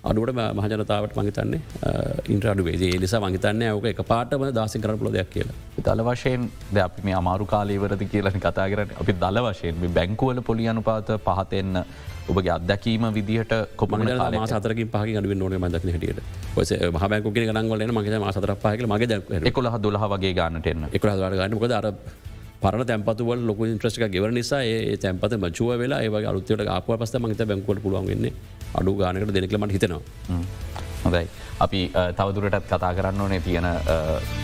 Speaker 2: අඩුවට මහජනතාවට මහිතන්නේ ඉන්ට අඩුවේ. නිසා මහිතන්න ඕක එක පාටම දාසි කර පුල දෙයක් කියලා.
Speaker 1: දල වශයෙන් ද අපි මේ අමාරු කාලීවරද කියලන කතා කරන්න. අපි දල වශයෙන් බැංකුවල පොලි අනුපාත පහතෙන්න්න ඔබගේ අදැකීම විදිහට කොපමන
Speaker 2: සතරකින් පහකි අඩුව නොන මදක් හටියට. ඔස මහබැකුගේ ගනන්වලන මගේ සතර පහක මගේ
Speaker 1: එකොළහ දුලහ වගේ ගන්නටෙන්න
Speaker 2: එක ගන්න. ොද අර පරන තැපතුවල ලොක ඉන්ට්‍රස්ක ගෙවර නිසා ඒ තැන්පත මචුව වෙලා ඒ අලුත්තයට ආපුව පස්ස මහිත බැංකුවට පුළුවන්ගන්න අඩු ගානකට දෙනෙකලමට හිතනවා.
Speaker 1: හොඳයි. අපි තවදුරටත් කතා කරන්න ඕනේ තියෙන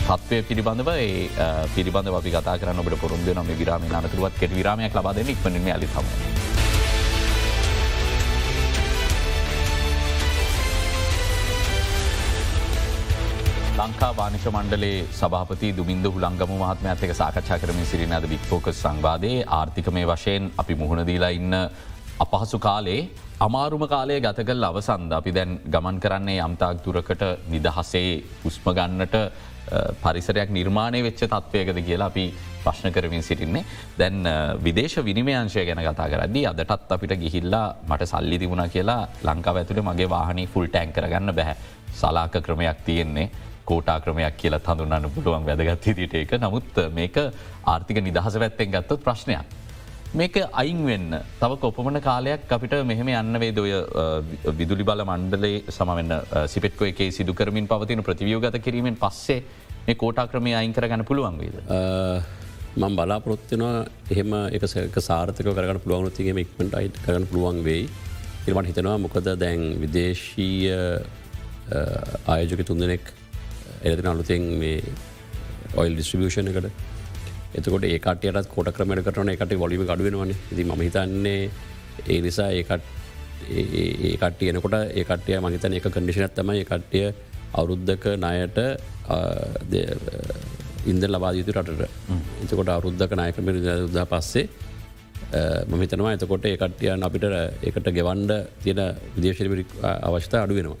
Speaker 1: තත්වය පිළිබඳව ඒ පිළිබඳ අපි කතා කරන්න ඔබට පොරුන්ද නොම විරාම නතුරුවත් කෙට විරාමයක් ලබාද ඉක්මනින් ඇලි සම. ලංකා වානිශ මණ්ඩලේ සභාපති දුමින්ද හුළංගම මහත්ම ඇතක සාකච්ඡා කරමින් සිරින අද වික්‍පෝක සංවාදයේ ආර්ථික මේ වශයෙන් අපි මුහුණදීලා ඉන්න අපහසු කාලේ අමාරුම කාලය ගතකල් අවසන්ද අපි දැන් ගමන් කරන්නේ යම්තාක් දුරකට නිදහසේ උස්මගන්නට පරිසරයක් නිර්මාණය වෙච්ච තත්වයකද කියලා අපි ප්‍රශ්න කරමින් සිටින්නේ. දැන් විදේශ විනිමයංශය ගැන කතා කරදදි අදටත් අපිට ගිහිල්ලා මට සල්ලි තිබුණ කියලා ලංකාව ඇතුළ මගේ වාහනී ෆුල් ටැන් කරගන්න බැහැ සලාක ක්‍රමයක් තියෙන්නේ කෝටා ක්‍රමයක් කියලා හඳුන්නන්න පුළුවන් වැදගත් හිට ඒක නමුත් මේක ආර්ථික නිදහස පැත්තෙන් ගත්තොත් ප්‍රශ්නයක්. මේක අයින් වෙන්න තව කොපමන කාලයක් අපිට මෙහෙම යන්න වේදය විදුලි බල මණ්ඩලේ සමන්න සිපෙට්කො එකේ සිදු කරමින් පවතින ප්‍රතිවියෝගත කිරීමෙන් පස්සේ මේ කෝටා ක්‍රමය අයින් කරගන්න පුළුවන් වේද.
Speaker 2: මං බලාපොරොත්තිනවා එහෙම එක සාර්ථක කරගන්න පුළුවන් තිගේම ඉක්මට අයිට කරන්න පුළුවන් වෙයි. ඉරමට හිතනවා මොකද දැන් විදේශීය ආයෝජක තුන්දනෙක් එරතින අලුතෙන් මේ ඔයිල් ඩිස්ට්‍රිියෂණ එකට එතකොට ඒකටයටත් කොට ක්‍රමට කරන එකට වොලිම ගඩුවෙනවන ති ම හිතන්නේ ඒ නිසා ඒකට එනකොට ඒකටය මහිතන එක කඩිෂනත් තම ඒකට්ටිය අවුරුද්ධක නයට ඉන්ද ලබාදීතු රටට. එතකොට අවරුද්ධක නායකම දා පස්සේ මහිතනවා එතකොට ඒකට්ටියන් අපිට ඒකට ගෙවන්ඩ තියෙන විදේශරි අවශ්‍යතා අඩු වෙනවා.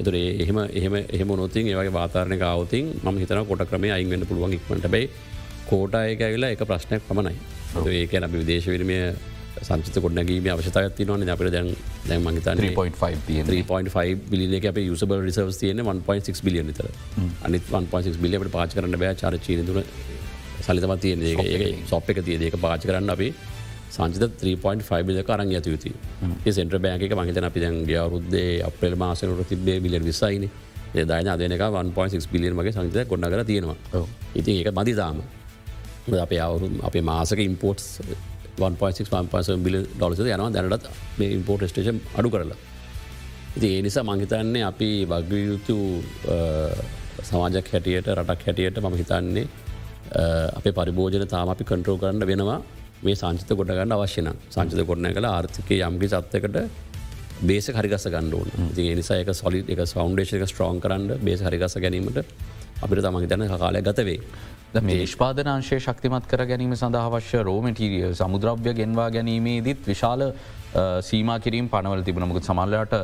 Speaker 2: එතුර එහෙම එහෙම එහෙම නොතින් ඒවගේ වාතාරණය අවතින් ම හිතන කොට ක්‍රම අයින්ගන්න පුළුවන් ඉක්මට බයි කෝටායක ඇවිලා එක ප්‍රශ්නයක් පමණයි. ඒක අපි විදේශ විරමය සංචිත කොඩනැගීම අවශ්‍යතාවත් තිනවන අපට දැන් දැන් මහිතන්
Speaker 1: 3.5 තියෙන
Speaker 2: 3.5 බිලියක අප යුසබල් රිසර්ස් තියන 1.6 බිලියන තර අනිත් 1.6 බිලියට පාච කරන්න බෑ. චර චීනතුන සලිතම තියෙන ඒ සොප් එක තිය ඒක පාච කරන්න අපේ සංචිත 3.5 බිල කරන් ඇති යුතු ඒ සෙන්ට්‍ර බෑක මහිතන අපි දැන් ගවරුද්දේ අප්‍රේල් මාසනට තිබේ බිලියන් විසයින දාන අදනක 1.6 බිලියන් මගේ සංචිත කොඩ කර තියෙනවා ඉතින් ඒක මදිතාම අපේ අපේ මාසක ඉම්පෝට්ස් 1.6 බිල ඩොලස යනවා දැනටත් මේ ඉම්පෝර්ට ස්ටේෂන් අඩු කරලා. ඉති ඒ නිසා මංහිතන්නේ අපි වගයුතු සමාජක් හැටියට රටක් හැටියට මම හිතන්නේ අපේ පරිභෝජන තාම අපි කන්ට්‍රෝ කරන්න වෙනවා මේ සංචිත ගොඩගන්න අවශ්‍යන සංචිත ගොඩන කළ ආර්ථිකය යම්ගි සත්තකට බේස හරිගස ගණ්ඩුවන් ති නිසා එක සොලි එක සෞන්ඩේෂක ස්ට්‍රෝන් කරන්න බේස හරිගස ගැනීමට අපිට තමන් තන කාලය ගතවේ.
Speaker 1: මේ නිෂ්පාදනාංශය ශක්තිමත් කර ගැනීම සඳහා අවශ්‍ය රෝමටිරිය සමුද්‍රව්‍ය ගෙන්වා ගැනීමේදීත් විශාල සීම කිරීම පනවල තිබුණමුකුත් සමල්ලට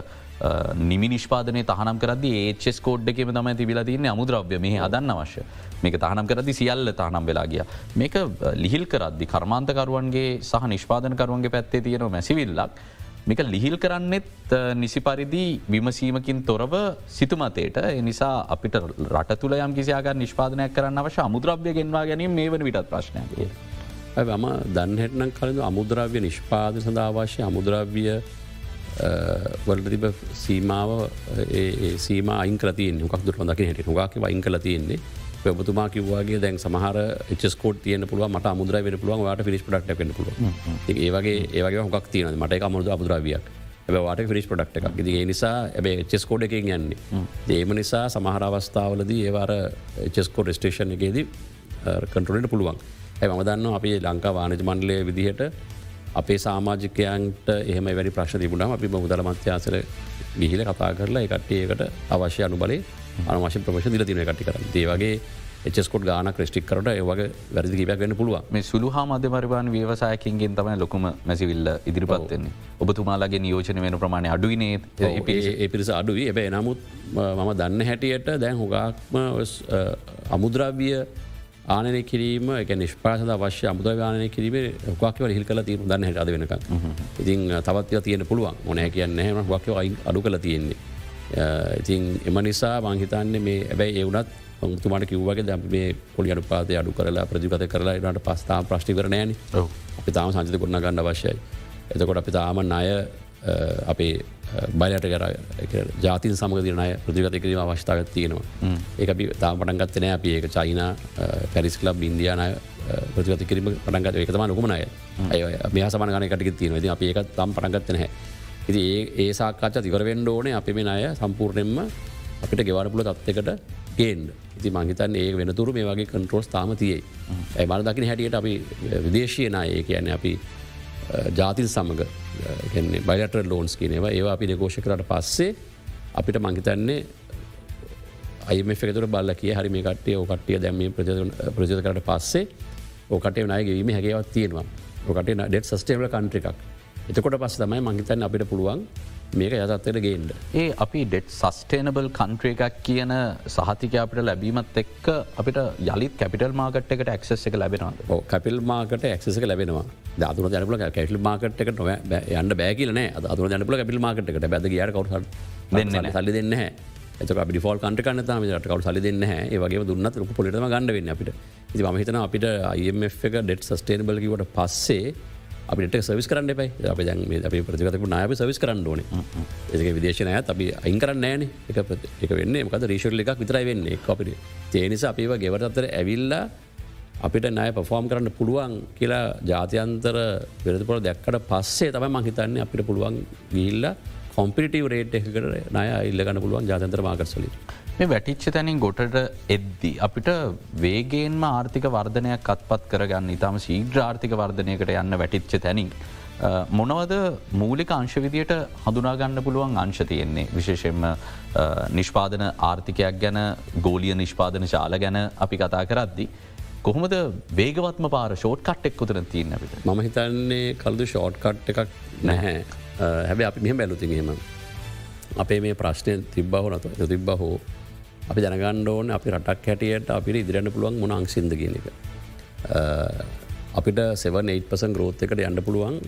Speaker 1: නිමි නිෂ්පාදනය තහනම් කරද ඒචෙස් කෝඩ් එකම තම තිබිල තින්නේ අමුද්‍රව්‍ය. මේ හදන්න අවශ්‍ය. මේක තහනම් කරදි සියල්ල තහනම් වෙලා ගිය. මේක ලිහිල් කරද්දි කර්මාන්තකරුවන්ගේ සහ නිෂ්පාදනකරුවන්ගේ පැත්තේ තියෙනවා මැසිවිල්ලක් මේක ලිහිල් කරන්නෙත් නිසි පරිදි විමසීමකින් තොරව සිතුමතයට එනිසා අපිට රට තුළ යම් කිසියාග නිෂ්පාදනයක් කරන්න අවශ්‍ය අමුද්‍රව්‍ය ගෙන්වා ගැනීම මේ වන විටත් ප්‍රශ්නයගේ.
Speaker 2: ම දන්නහෙටනම් කලඳ අමුද්‍රව්‍ය නිෂ්පාද සඳ අවශ්‍ය අමුද්‍රව්‍ය වලට තිබ සීමාව සීම අයින්කලතියෙන් හොක් දුර දකි හැට. හොගක වයින් කල තියෙන්නේ. ඔබතුමා කිව්වාගේ දැන් සමහර චස්කෝට තියන පුළුව මට මුදර වෙන පුළුවන් වාට පිරිස් පඩක්ට වෙන පුළුව ඒවගේ ඒවගේ හොක් තියන මට අමුද අමුද්‍රවියක්. වාට ෆිරිස් පඩක්ට එකක්. ගේ නිසා ඇබේ චෙස්කෝඩ එකෙන් යන්නේ. ඒම නිසා සමහර අවස්ථාවලදී ඒවාර චෙස්කෝඩ ස්ටේෂන් එකේදී කටරට පුළුවන්. ඇ ම දන්න අපේ ලංකා වානජ මණ්ඩලය විදිහට අපේ සාමාජිකයන්ට එහෙම වැඩි ප්‍රශ්න තිබුණම අපි මුදල මත්‍යයාසර ගිහිල කතා කරලා එකට්ටියකට අවශ්‍ය අනු බලේ අනවශ්‍ය ප්‍රමශ දිල තින කටි කර ඒවගේ එචස්කොට් ගාන ක්‍රස්ටික් කරට ඒවගේ වැරදි කිපයක් ගන්න පුළුව
Speaker 1: මේ සුළු හා මධ්‍ය පරිවාන ව්‍යවසායකින්ගෙන් තමයි ලොකුම මැසිවිල්ල ඉදිරිපත්වෙන්නේ ඔබතුමාලාගේ නියෝජන වෙන ප්‍රමාණය අඩුවනේ
Speaker 2: ඒ පිරිස. අඩුවී එබැ නමුත් මම දන්න හැටියට දැන් හොගක්ම අමුද්‍රව්‍ය ආනය කිරීම එක නිෂ්පාස අවශ්‍ය අමුද ගානය කිරීම හොක්ව හිල් කල තීර දන්න හට වෙනක ඉතින් තවත් තියන පුළුවන්. මොනෑ කියන්න හොක්ව අයි අඩු කළ තියෙන්නේ ඉතින් එම නිසා මංහිතන්නේ මේ ඇබැයි එවුනත් තුමට කිව්වගේ දැ මේ පොලි අඩු පාතය අඩු කරලා ප්‍රජිපත කරලා නට පස්ථා ප්‍රශ්ටි කරනෑන අපි තාම සංචිත කරන්න ගන්න අවශ්‍යයි. එතකොට අපි තාම අය අපේ බයිලට කර ජාතින් සමගදිනය ප්‍රතිගත කිරීම අවශ්තාගත් තියෙනවා. ඒක අපි තාම පටන්ගත්තනය අපි ඒක චයින පැරිස් ලබ් ඉන්දයානය ප්‍රතිගත කිරීම පටන්ගත එකතම නොකමනය මේ සමන ගන කටක තියෙන ති අප ඒක තම් පටන්ගත්තනහ ඉති ඒ ඒ සාකාච්ච තිවරවෙන්ඩ ඕනේ අපි මේ අය සම්පූර්ණයෙන්ම අපිට ගෙවරපුල තත්වකට ගේන් ඉති මංහිතන් ඒ වෙනතුරු මේ වගේ කන්ට්‍රෝස් තාම තියේ ඇ මර දකින හැටියට අපි විදේශයනය ඒ කියන්නේ අපි ජාතිල් සමඟ බයිලට ලෝන්ස් කියනවා ඒවා අපි නිකෝෂ කරට පස්සේ අපිට මංහිතන්නේ අයම ෙතුර බල්ල කිය හරි මේ කටේ ඕකටිය දැම ප්‍රජත කරට පස්සේ ඕකට නයගවීම හැකවත් තියෙනවා. ඕකට ඩෙට සස්ටේවල කන්ට්‍රිකක් එතකොට පස් තමයි මංහිතන් අපිට පුළුවන් මේක යතත්වයට ගේන්ඩ.
Speaker 1: ඒ අපි ඩෙට් සස්ටේනබල් කන්ට්‍රේ එකක් කියන සහතික අපිට ලැබීමත් එක්ක අපිට යලිත් කැපිටල් මාකට් එකට ක්සස් එක ලැබෙනවා
Speaker 2: කැපිල් මාකට ක්සක ලැබෙනවා. අතුර ජනපල කැටල් මාකට් එක නොව යන්න බෑකිලන අතුර ජනපල කැපිල් මාකට් එකට. බැද යාර කවු දෙන්න සල්ලි දෙන්න එත ඩිෆෝල් කට කන්න තම ටකවු සලි දෙන්න ඒවගේ දුන්නත් ලොක පොලිටම ගන්න වෙන්න අපිට. ඉති මහිතන අපිට අයම එක ඩෙට් සස්ටේනබලකිවට පස්සේ අපිට සවිස් කරන්න පයි අප දැන් අප ප්‍රතිගතක නාය සවිස් කරන්න ඕන. ඒක විදේශනය අපි අයින් කරන්න ෑන. එක එක වෙන්න මකද රීශල් එකක් විතරයි වෙන්නේ. අපිට තේනිසා අපිව ගෙවරත්තර ඇවිල්ලා අපිට නය පෆෝර්ම් කරන්න පුළුවන් කියලා ජාතියන්තර පෙරතිපොල දැක්කට පස්සේ තම මහිතන්නේ අපිට පුළුවන් ගිල්ල කොම්පිටිව රේට් එකට නය ඉල්ලගන්න පුළුවන් ජාතන්තර මාකර්සලින්.
Speaker 1: මේ වැටිච්ච තැනින් ගොටට එද්දි. අපිට වේගේන්ම ආර්ථික වර්ධනයක් අත්පත් කරගන්න ඉතාම ශීග්‍ර ආර්ථික වර්ධනයකට යන්න වැටිච්ච තැනින්. මොනවද මූලික අංශවිදියට හඳුනාගන්න පුළුවන් අංශ තියෙන්නේ විශේෂෙන්ම නිෂ්පාදන ආර්ථිකයක් ගැන ගෝලිය නිෂ්පාදන ශාල ගැන අපි කතා කරද්දි. කොහොමද වේගවත්ම පාර ෂෝට් කට්ටෙක් උතර තියන්න අපිට
Speaker 2: ම හිතන්නේ කල්දු ෂෝට් කට් එකක් නැහැ හැබැ අපි මෙහම බැලුතිගේම අපේ මේ ප්‍රශ්නය තිබ්බහෝ නත තිබ්බ හෝ අපි දැනගන්න ඕන අපි රටක් හැටියට අපිට ඉදිරන්න පුළුවන් මොන අංසිද කියන එක. අපිට 7පසන් ග්‍රෝත් එකට යන්න පුළුවන්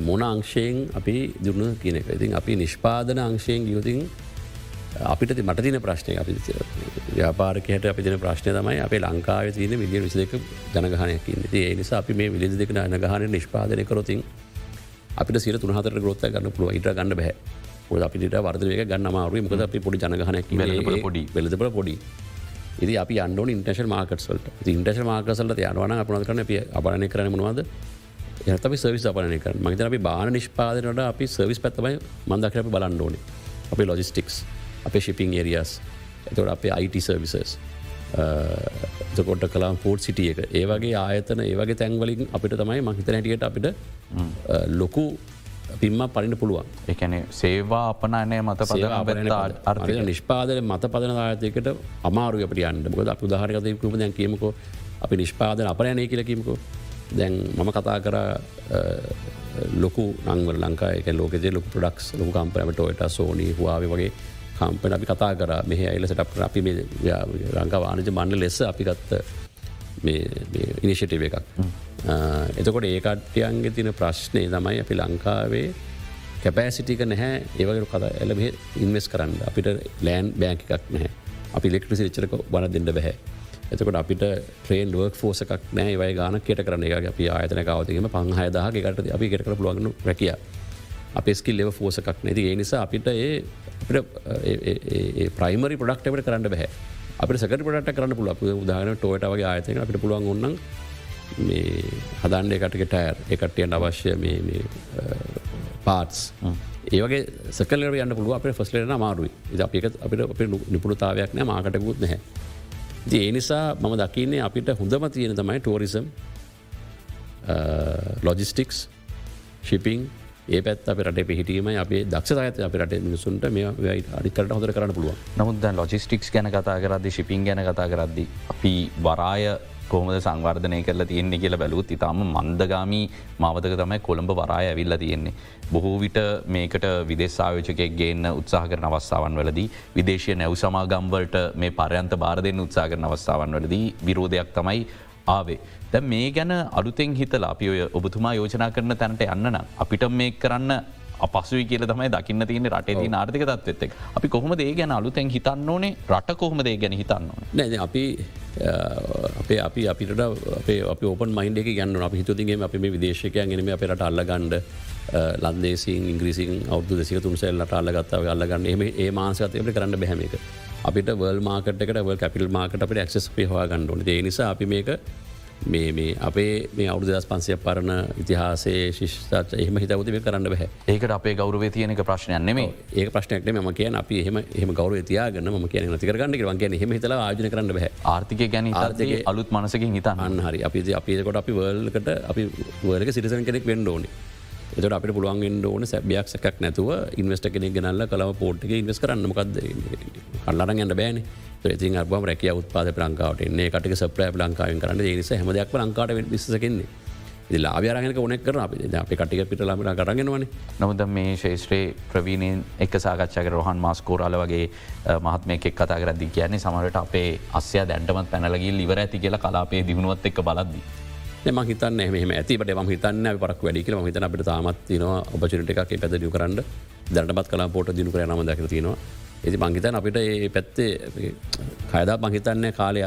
Speaker 2: මොන අංශයෙන් අපි දුන්න කියන එක. ඉතින් අපි නිෂ්පාදන අංශයෙන් ගියෝතින් අපිට මට තින ප්‍රශ්නය අපි ව්‍යාපාරකයට අපි තින ප්‍රශ්නය තමයි අපේ ලංකාව තියන විදිිය විසිදක ජනගහනයකින් ඒ නිසා අපි මේ විලි දෙක නගහන නිෂ්පාදනය කරොතින් අපිට සිර තුනහතර ගොත්ත ගන්න පුළුව ඉට ගන්න බැහ ොද අපිට වර්දක ගන්න මාරුව මකද අපි පොඩි ජනගහනයක්
Speaker 1: පොඩි.
Speaker 2: වෙලදපල පොඩි. ඉදි අපි අන්ඩෝන ඉන්ටේශල් මාකටසල්ට ඉන්ටේශල් මාකසල්ට යනවන අපනත් කරන අප අබරණය කරන මොවාද යතම සවිස් අපනය කර මහිතන අපි බාන නිෂ්පාදනට අපි සවිස් පැත්තමයි මන්දකර අපි බලන්ඩෝන අපි ලොජිස්ටික්ස් අපේ ශිපිං ඒරියස් එතවට අපේ අයිට සර්විසස් කොට කලාම් පෝට් සිටිය එක. ඒවගේ ආයතන ඒවගේ තැන්වලින් අපිට තමයි මහිත හැටියට අපිට ලොකු පිම්ම පරින්න පුළුවන්.
Speaker 1: එකන සේවා අපනයනය මත
Speaker 2: අර්ථ නිෂ්පාදන මත පදන ආයතයකට අමාරු අපට යන්න. බොද අප උදාහරකතයකුම දැන් කියමකෝ අපි නිෂ්පාදන අපරයනය කියලකීමකෝ දැන් මම කතා කර ලොකු නංවල ලංකායක ලෝකෙ ලොක ප්‍රඩක්ස් ලොකු කම්පනමට ඔයට සෝනී හවාාව වගේ කම්පන අපි කතා කර. මෙහ අයිල සටප් අපි රංකා වානජ මණ්ඩ ලෙස අපි ගත්ත ඉනිශටව එකක්. එතකොට ඒකට්‍යයන්ගේ තින ප්‍රශ්නය තමයි අපි ලංකාවේ කැපෑසිටික නැහැ. ඒවගේ කතා එලබේ ඉන්වස් කරන්න. අපිට ලෑන් බෑංක එකක් නැහැ. අපි ලෙක්ට්‍රසි ච්චරක බන දෙන්න බැහැ. එතකොට අපිට ට්‍රේන් ුවක් ෆෝසක් නෑ වයි ගාන කට කරන එක අපි ආයතන කවතීම පංහයදහ එකට අපි කට කර පුළුවන්ගු රැකිය. අප ස්කිල් ලෙව ෆෝසකක් නැති ඒ නිසා අපිට ඒ ප්‍රයිමරි පොඩක්ටවට කරන්න බැහැ අපි සකට පොට කරන්න පුල උදාහන ටෝට වගේ ආයතන අපිට පුළුවන් ඔන්න මේ හදන්ඩ එකටක ටෑර් එකට්ටියන් අවශ්‍ය පාටස් ඒවගේ සකල යන්න පුළුව අප ෆස්ලේන මාරුයි අප අපිට අප නිපුණතාවයක් නෑ මාකටකුත් නැහැ. ඒ නිසා මම දකින්නේ අපිට හොඳම තියෙන තමයි ටෝරිසම් ලොජිස්ටික්ස් ශිපිං ඒ පැත් අප රට පිහිටීම අපේ දක්ෂ අප රට මිනිසුන්ට මේ අඩිකට හොඳර කරන්න පුළුව
Speaker 1: නමුද ලොජිස්ටික්ස් ගැන කතා කරදදි ශිපින් ගැන කතා කරද්දි අපි වරාය කොහමද සංවර්ධනය කරලා තියෙන්නේ කියලා බැලූත් ඉතාම මන්දගාමී මවතක තමයි කොළඹ වරාය ඇවිල්ල තියෙන්නේ. බොහෝ විට මේකට විදේශායෝචකෙක් ගේන්න උත්සාහ කරන අවස්ථාවන් වලදී විදේශය නැව් සමාගම්වලට මේ පරයන්ත බාර දෙන්න උත්සා කරන අවස්ථාවන් වලදී විරෝධයක් තමයි ආවේ. දැ මේ ගැන අලුතෙන් හිතලා අපි ඔය ඔබතුමා යෝජනා කරන තැනට යන්නන අපිට මේ කරන්න අපසුයි කියල තමයි දකින්න තියන රටේ ආර්ථක තත්වෙත්තෙක් අපි කොහොම දේ ගැන අලුතැන් හිතන්න ඕනේ? රට කොහොම දේ ගැන හිතන්න
Speaker 2: නෑ අපි අපේ අපි අපිට අපේ අප ඕපන් මයින්ඩ එක ගන්න අප හිතුතිගේ අප මේ විදේශකයන් ගෙනම අපට අල්ලගණ්ඩ ලන්දේසින් ඉංග්‍රීසින් අවුදු දෙසික තුන්සෙල්ලට අල්ලගත්තාව අල්ලගන්න. ඒ මාසතයට කරන්න බැහමක අපිට වල් මාකට වල් කැපිල් මාකට අපට ක්සස් පහවා ගන්නඩන ඒ නිසා අපි මේක මේ මේ අපේ මේ අවුදු දස් පන්සිය පරණ ඉතිහාසේ ශිෂ්ත එහම හිතවද මේ කරන්න බැහ
Speaker 1: ඒකට අපේ ගෞරව තියනක ප්‍රශ්නයන් නෙමේ
Speaker 2: ඒ ප්‍රශ්නයක් ම කියන අපි එහම එහම ගෞරව තියාගන්න ම කියන නතිකරගන්න වගේ හෙම හිතල ආජන කරන්න බැහ
Speaker 1: ආර්ථික ගැන ආර්ථක අලුත් මනසකින් හිතා
Speaker 2: අන්න හරි. අපි අපිකොට අපි වල්කට අපි වලක සිරිසන කෙනෙක් වෙන්න ඕනේ එතට අපට පුළුවන් ඕන සැබයක් සැකක් නැතුව ඉන්වස්ට කෙනෙක් ගනල්ල කලාව පෝට්ක ඉන්වස් කරන්න. මොකක්ද කල්ලරන් ගන්න බෑන. ති අබම රැක උත්පාද ලංකාවට එන්නේ. කටක සප්‍රය ලංකාවෙන් කරන්න. නිස හමදයක් ලංකාට විසසකෙන්නේ ලාබයාරගක ඕනෙක් කර අප. අපි කටික පිට ලාමට කරගෙනවන
Speaker 1: නොමුද මේ ශේෂත්‍රේ ප්‍රවීණයෙන් එක් සාකච්ඡක රොහන් මාස්කෝරල වගේ මහත්මයකෙක් කතා කරදදි කියන්නේ සමට අපේ අස්ය දැන්ටමත් පැනලගේ ලිවර ඇති කියලා කලාපේ දියුණුවත් එක් බලද්දී.
Speaker 2: ම හිතන්න එම ඇතිට ම හිතන්න පරක් වැඩිකල ම හිතන අපට තාමත් න ඔපචනට එකක් පැද දිය කරන්න. දැනටමත් කලා පෝට දිනු කර නම දක තියෙනවා. ඇති මංහිතන් අපිට ඒ පැත්තේ කයදා මංහිතන්නේ කාලය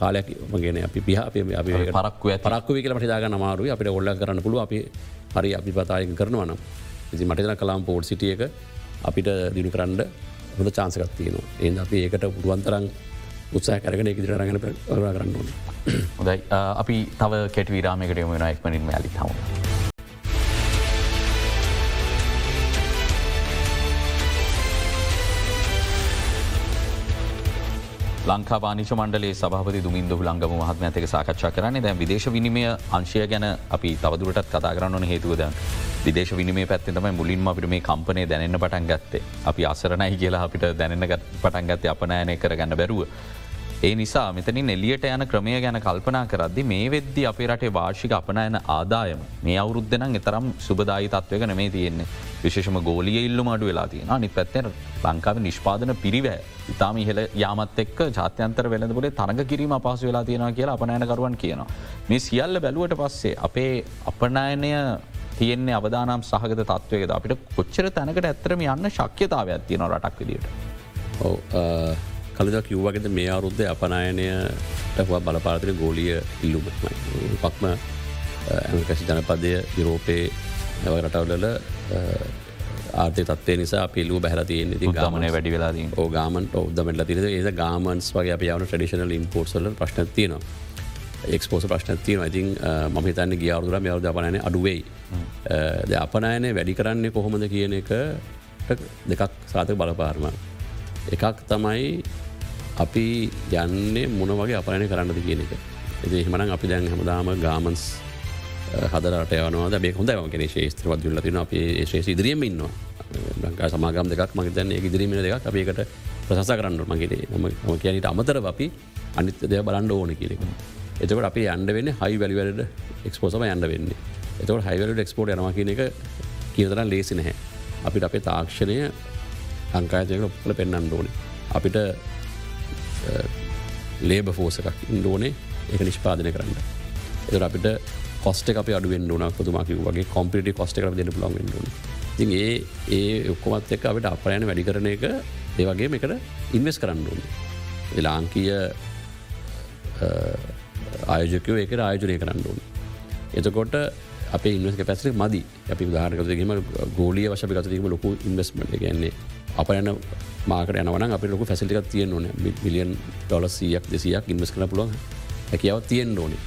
Speaker 2: කාලයක් මගෙන අපි පිහ අප
Speaker 1: පරක්ව
Speaker 2: පරක්ව කියලට දාග නමාරුව අපිට ඔල්ල කරන්න පුළුව අපි හරි අපි පතායක කරනවනම් ඉති මටතන කලාම් පෝට් සිටිය එක අපිට දිනු කරන්න හොඳ චාන්සකත් තියෙනවා. ඒ අපි ඒකට පුරුවන්තරන් උත්සාහ කරගෙන එක දිරගන කරන්න ඕන.
Speaker 1: හොදයි අපි තව කෙට විරාමකට යොමෙන එක්මනින් ඇලි හම. ලංකා වානිච මණ්ඩලේ සභපති දුමින්ද ලංගම මහත්ම ඇතක සාකච්ඡා කරන්නේ දැන් විදේශ විනිමය අංශය ගැන අපි තවදුරටත් කතා කරන්න හේතුවද විදේශ විනිමේ පැත්තෙතම මුලින්ම අපිට මේ කම්පනය දැනන්න පටන් ගත්තේ අපි අසරණයි කියලා අපිට දැනන්න පටන් ගත්තේ අපනෑනය කරගන්න බැරුව. ඒ නිසා මෙතනින් එලියට යන ක්‍රමය ගැන කල්පනා කරද්දි මේ වෙද්දි අපේ රටේ වාර්ෂික අපනයන ආදායම මේ අවුරුද්ධනම් එතරම් සුබදායි තත්වක නෙමේ තියෙන්නේ විශේෂම ගෝලිය ඉල්ලු අඩු වෙලා තියෙන නි පැත්තෙන ලංකාව නිෂ්පාදන පිරිවෑ ඉතාම ඉහල යාමත් එක් ජාත්‍යන්තර වෙළඳපුලේ තරග කිරීම පහසු වෙලා තියෙන කියලා අපනෑනකරුවන් කියනවා. මේ සියල්ල බැලුවට පස්සේ අපේ අපනයනය තියෙන්නේ අවදානම් සහගත තත්වයකද අපිට කොච්චර තැනකට ඇත්තරම යන්න ශක්්‍යතාව ඇතියන රටක් විදිට.
Speaker 2: කලද කිව්වගෙද මේ අරුද්ධ අපනායනයට බලපාතින ගෝලිය ඉල්ලුමත්මයි පක්ම ඇමකසි ජනපදය යුරෝපයේ රටවලල ආර්ථය තත්වය නිසා පිල්ලූ බැහල තියෙන ති
Speaker 1: ගමන වැඩි වෙලාදී
Speaker 2: ඕ ගාමන්ට ඔදමට තිර ඒ ගාමන්ස් වගේ අප යවන ටඩිෂනල් ඉම්පෝර්සල ප්‍රශ්නතියනවා එක්ස්පෝස ප්‍රශ්නතියන ඉතින් මම තන්න ගියවරුර යවද අපනන අඩුවෙයි ද අපනයනය වැඩි කරන්නේ කොහොමද කියන එක දෙකක් සාතක බලපාර්ම. එකක් තමයි අපි යන්නේ මොන වගේ අපනය කරන්නද කියන එක. එ මන අපි දැන් හමදාම ගාමන්ස් හදරට යවනවාද? බේ හොඳ ගෙන ශේස්ත්‍රවත් දුල්ල තින අප ශේෂ ඉදිරියම ඉන්නවා. ලංකා සමාගම් දෙකක්. මගතන්න ඒ ඉදිරීම දෙකක්. අපිකට ප්‍රසස කරන්න මගේ ම කියනට අමතර අපි අනිත්‍ය දෙය බලන්න ඕන කියනෙක එතකට අපි අන්ඩ වෙන්න හයි වැලිවලට එක්ස්පෝසම අන්ඩ වෙන්නේ. එතකට හයිවලට එක්ස්පෝට් යනවා කියන එක කියතරන් ලේසි නැහැ. අපිට අපේ තාක්ෂණය ලංකායතයක ඔප්කල පෙන්න්න ඕනේ. අපිට ලේබ ෆෝසකක් ඉන්ඩෝනේ එක නිෂ්පාදනය කරන්න. එත අපිට කොස්ට අප අඩුවෙන් න පුතුමක වගේ කොම්පිට කොස්ට කර දෙන ලොන් ති ඒ ඒ ඔක්කොමත් එක් අපට අපයන වැඩි කරන එක ඒවගේ එකට ඉන්වස් කරන්න ඕන. ලාංකීය ආයෝජකයෝ ඒක ආයෝජනය කරන්න ඕන. එතකොට අප ඉන්වස්ක පැසි මදි. අපි උදාහරකතගේම ගෝලිය වශ ගතීම ලොකු ඉන්වස්මට ගන්නේ අප යන මාකට යනවන අප ලොක ෆැසිලික තියෙන් ඕන. මිලියන් ඩොල සියක් දෙසියක් ඉන්වස් කන පුලොන් හැකියාව තියෙන් ඕනේ.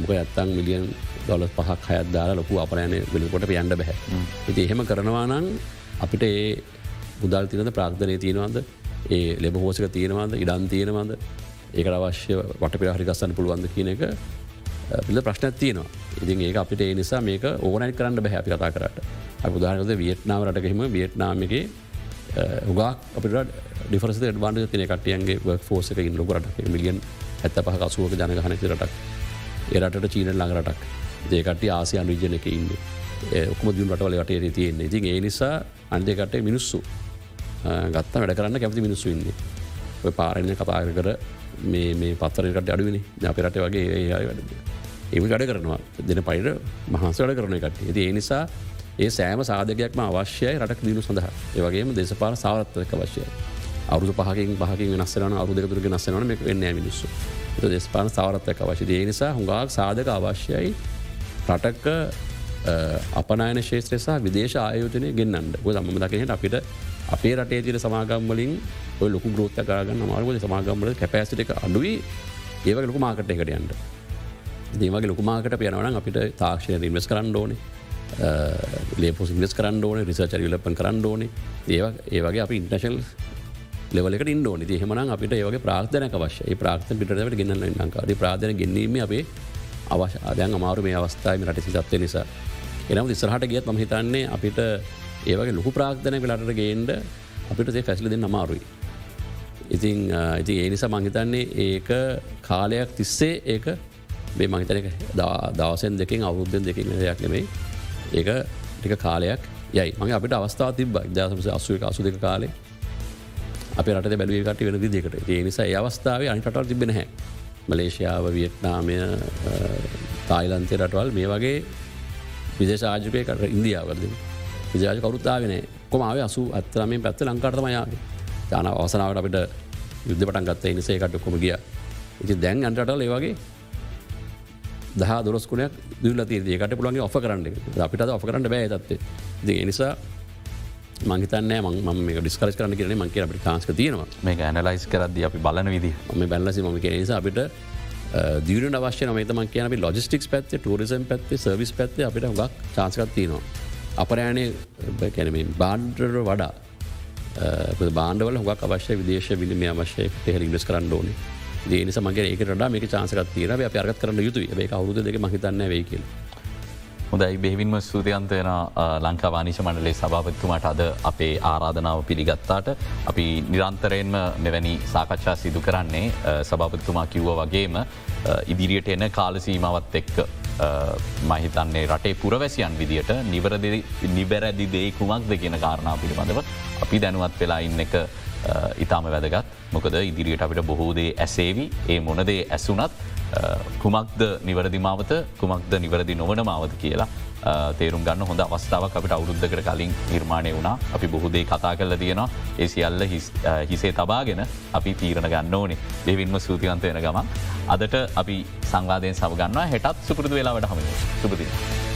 Speaker 2: මොක ඇත්තං මිලියන් දොල පහක් හයත් දාලා ලොකු අපරයන වෙලකොට යන්න බැහැ. ඉති එහෙම කරනවානං අපිට ඒ බුදල් තිනද ප්‍රාග්ධනය තියෙනවාද ඒ ලෙබ හෝසක තියෙනවාද ඉඩන් තියෙනවාද ඒකට අවශ්‍ය වට පිරහරි ගස්සන්න පුළුවන්ද කියන එක පිළ ප්‍රශ්නයක් තියෙනවා. ඉතින් ඒක අපිට ඒ නිසා මේක ඕනයි කරන්න බැහැ අපි කතා කරට. අපුදාහනද වියට්නාව රටකෙම වියට්නාමගේ Uh, උගා අපිට ඩිෆරස ඩවාන්ඩ තින කටියන්ගේ ෆෝසක ඉන් ලොකරට මිලියන් ඇත්ත පහ අසුවක ජනගහනක රටක්. එරට චීන ළඟරටක් දේකට ආසියන් විජන එක ඉන්න. ඔක්ම දියුන් රටවල වටේ තියෙන්නේ. ඉතින් ඒ නිසා අන්දකට මිනිස්සු. ගත්ත වැඩ කරන්න කැමති මිනිස්සු ඉන්නේ. ඔය පාරණ කතා කර මේ පත්තරකට අඩුවනි. අපිරට වගේ ඒ වැඩ එම ගඩ කරනවා. දෙන පයිට මහන්ස වැඩ කරන එකට ඇති ඒ නිසා ඒ සෑම සාධකයක්ම අවශ්‍යයි රටක් දිනු සඳහා. ඒවගේම දේශපාල සාවත්තක අවශ්‍යය. අවුදු පහකින් පහකින් වෙනස්සරන අවුදක තුරක නස්සනන මේ වෙන්න මිනිස්සු. දේශපාන සාවරත්තක අවශ්‍ය ඒ නිසා හුඟක් සාධක අවශ්‍යයි රටක්ක අපනයන ශේත්‍රසා විදේශ ආයෝජනය ගෙන්න්නට ගො දම්ම දකිනට අපිට අපේ රටේ තිර සමාගම්වලින් ඔය ලොකු ග්‍රෝත්ත කරගන්න මාර්ගද සමාගම්වල කැපෑසිට එක අඩුවී ඒව ලොකු මාකට එකට යන්ට දේවගේ ලොකුමාකට පියනවන අපිට තාක්ෂණය ඉන්වස් කරන්න ඕනේ. Uh, ලේපොස් ඉන්වස් කරන්න ඕන රිසර්ච ලපන් කරන්න ඕනේ. ඒ ඒවගේ අපි ඉන්ටශල් ලෙවලක ඉන්ඩෝන හමන අපිට ඒවගේ ප්‍රාර්ථනක වශය ප්‍රාර්ථ පිටට ගෙනන්න ලංකාද ප්‍රාධන ගැනීම අපේ අවශ්‍යදයන් අමාරු මේ අවස්ථාව රට සිතත්ව නිසා. එනම් ඉස්රහට ගියත් ම හිතන්නේ අපිට ඒවගේ ලොකු ප්‍රාර්ථනය වෙලට ගේන්ඩ අපිට ඒ ෆැසිලි දෙන්න අමාරුයි. ඉතින් ඉති ඒ නිසා මංහිතන්නේ ඒක කාලයක් තිස්සේ ඒක මේ මහිතනක දවසෙන් දෙකින් අවුද්ධෙන් දෙකින් දෙයක් නෙමයි. ඒක ටික කාලයක්. යයි මගේ අපිට අවස්ථාව තිබ ජාසමස අසුව අසු දෙක කාලේ අප රට බැලුවකට වෙන දිකට ඒ නිසා ඒ අවස්ථාව අනිටට තිබෙන හැ මලේෂයාව වියට්නාමය තායිලන්තය රටවල් මේ වගේ විදේශාජකය කට ඉන්දියාවද විජාජ කවරුත්තාාවෙන කොමාව අසු අත්තරමෙන් පැත්ත ලංකාටමයාගේ ජාන අවසනාවට අපිට යුද්ධ පටන් ගත්ත. නිසේකට කොම ගිය. ඉති දැන් අන්ටටල් ඒවගේ දහ දොස්කුණයක් දුල තිේකට පුළන්ගේ ඔෆ කරන්න අපිට ඔ කරන්න බෑ තත්ේ ද නිසා මංහිතන්න ම ඩිස්කරස් කරන කරන මං කිය අපට කාස්ක තියෙනවා.
Speaker 1: මේ ඇනලයිස් කරද අපි බලන විදි
Speaker 2: ම බැලසි ම කිය නිසා අපිට දියන වශ්‍ය නමතම කියන අපි ලොජිස්ටික්ස් පැත්තේ ටරිසම් පැත්තේ සර්විස් පැත්තේ අපිට හුගක් චාන්සකත් තියෙනවා. අපරෑනේ කැනමින් බාන්ඩර වඩා බාන්ඩවල හුගක් අවශ්‍ය විදේශ විලිම අවශ්‍ය පෙහර ඉස් කරන්න ඕනේ දේනිස මගේ ඒකට මේක චාන්සකත් තීර අප අර්ගත් කරන්න යුතු ඒ අවුද දෙක මහිතන්න වේ කියල.
Speaker 1: හොදයි බෙහිවින්ම සූතියන්තයන ලංකාවානිශ මණ්ඩලේ සභාපත්තුමට අද අපේ ආරාධනාව පිළිගත්තාට අපි නිරන්තරයෙන්ම මෙවැනි සාකච්ඡා සිදු කරන්නේ සභාපත්තුමා කිව්ව වගේම ඉදිරියට එන කාලසීමවත් එක්ක මහිතන්නේ රටේ පුරවැසියන් විදිට නිවරදි නිබැරදි දේ කුමක්ද කියන කාරණා පිළිබඳව අපි දැනුවත් වෙලා ඉන්න එක ඉතාම වැදගත්. මොකද ඉදිරියට අපිට බොහෝදේ ඇසේවි. ඒ මොනදේ ඇසුනත් කුමක්ද නිවැරදි මාවත කුමක්ද නිවැරදි නොවන මාවත කියලා තේරුම් ගන්න හොඳ අවස්ථාවක් අපිට අවුරුද්ධකට කලින් නිර්මාණය වුණා. අපි බොහෝදේ කතා කල තියෙනවා. ඒ සියල්ල හිසේ තබාගෙන අපි තීරණ ගන්න ඕනේ. දෙවින්ම සූතිවන්ත වෙන ගමන්. අදට අපි සංවාධයෙන් සවගන්නවා හෙටත් සුපුරදු වෙලාවට හම සුපතිී.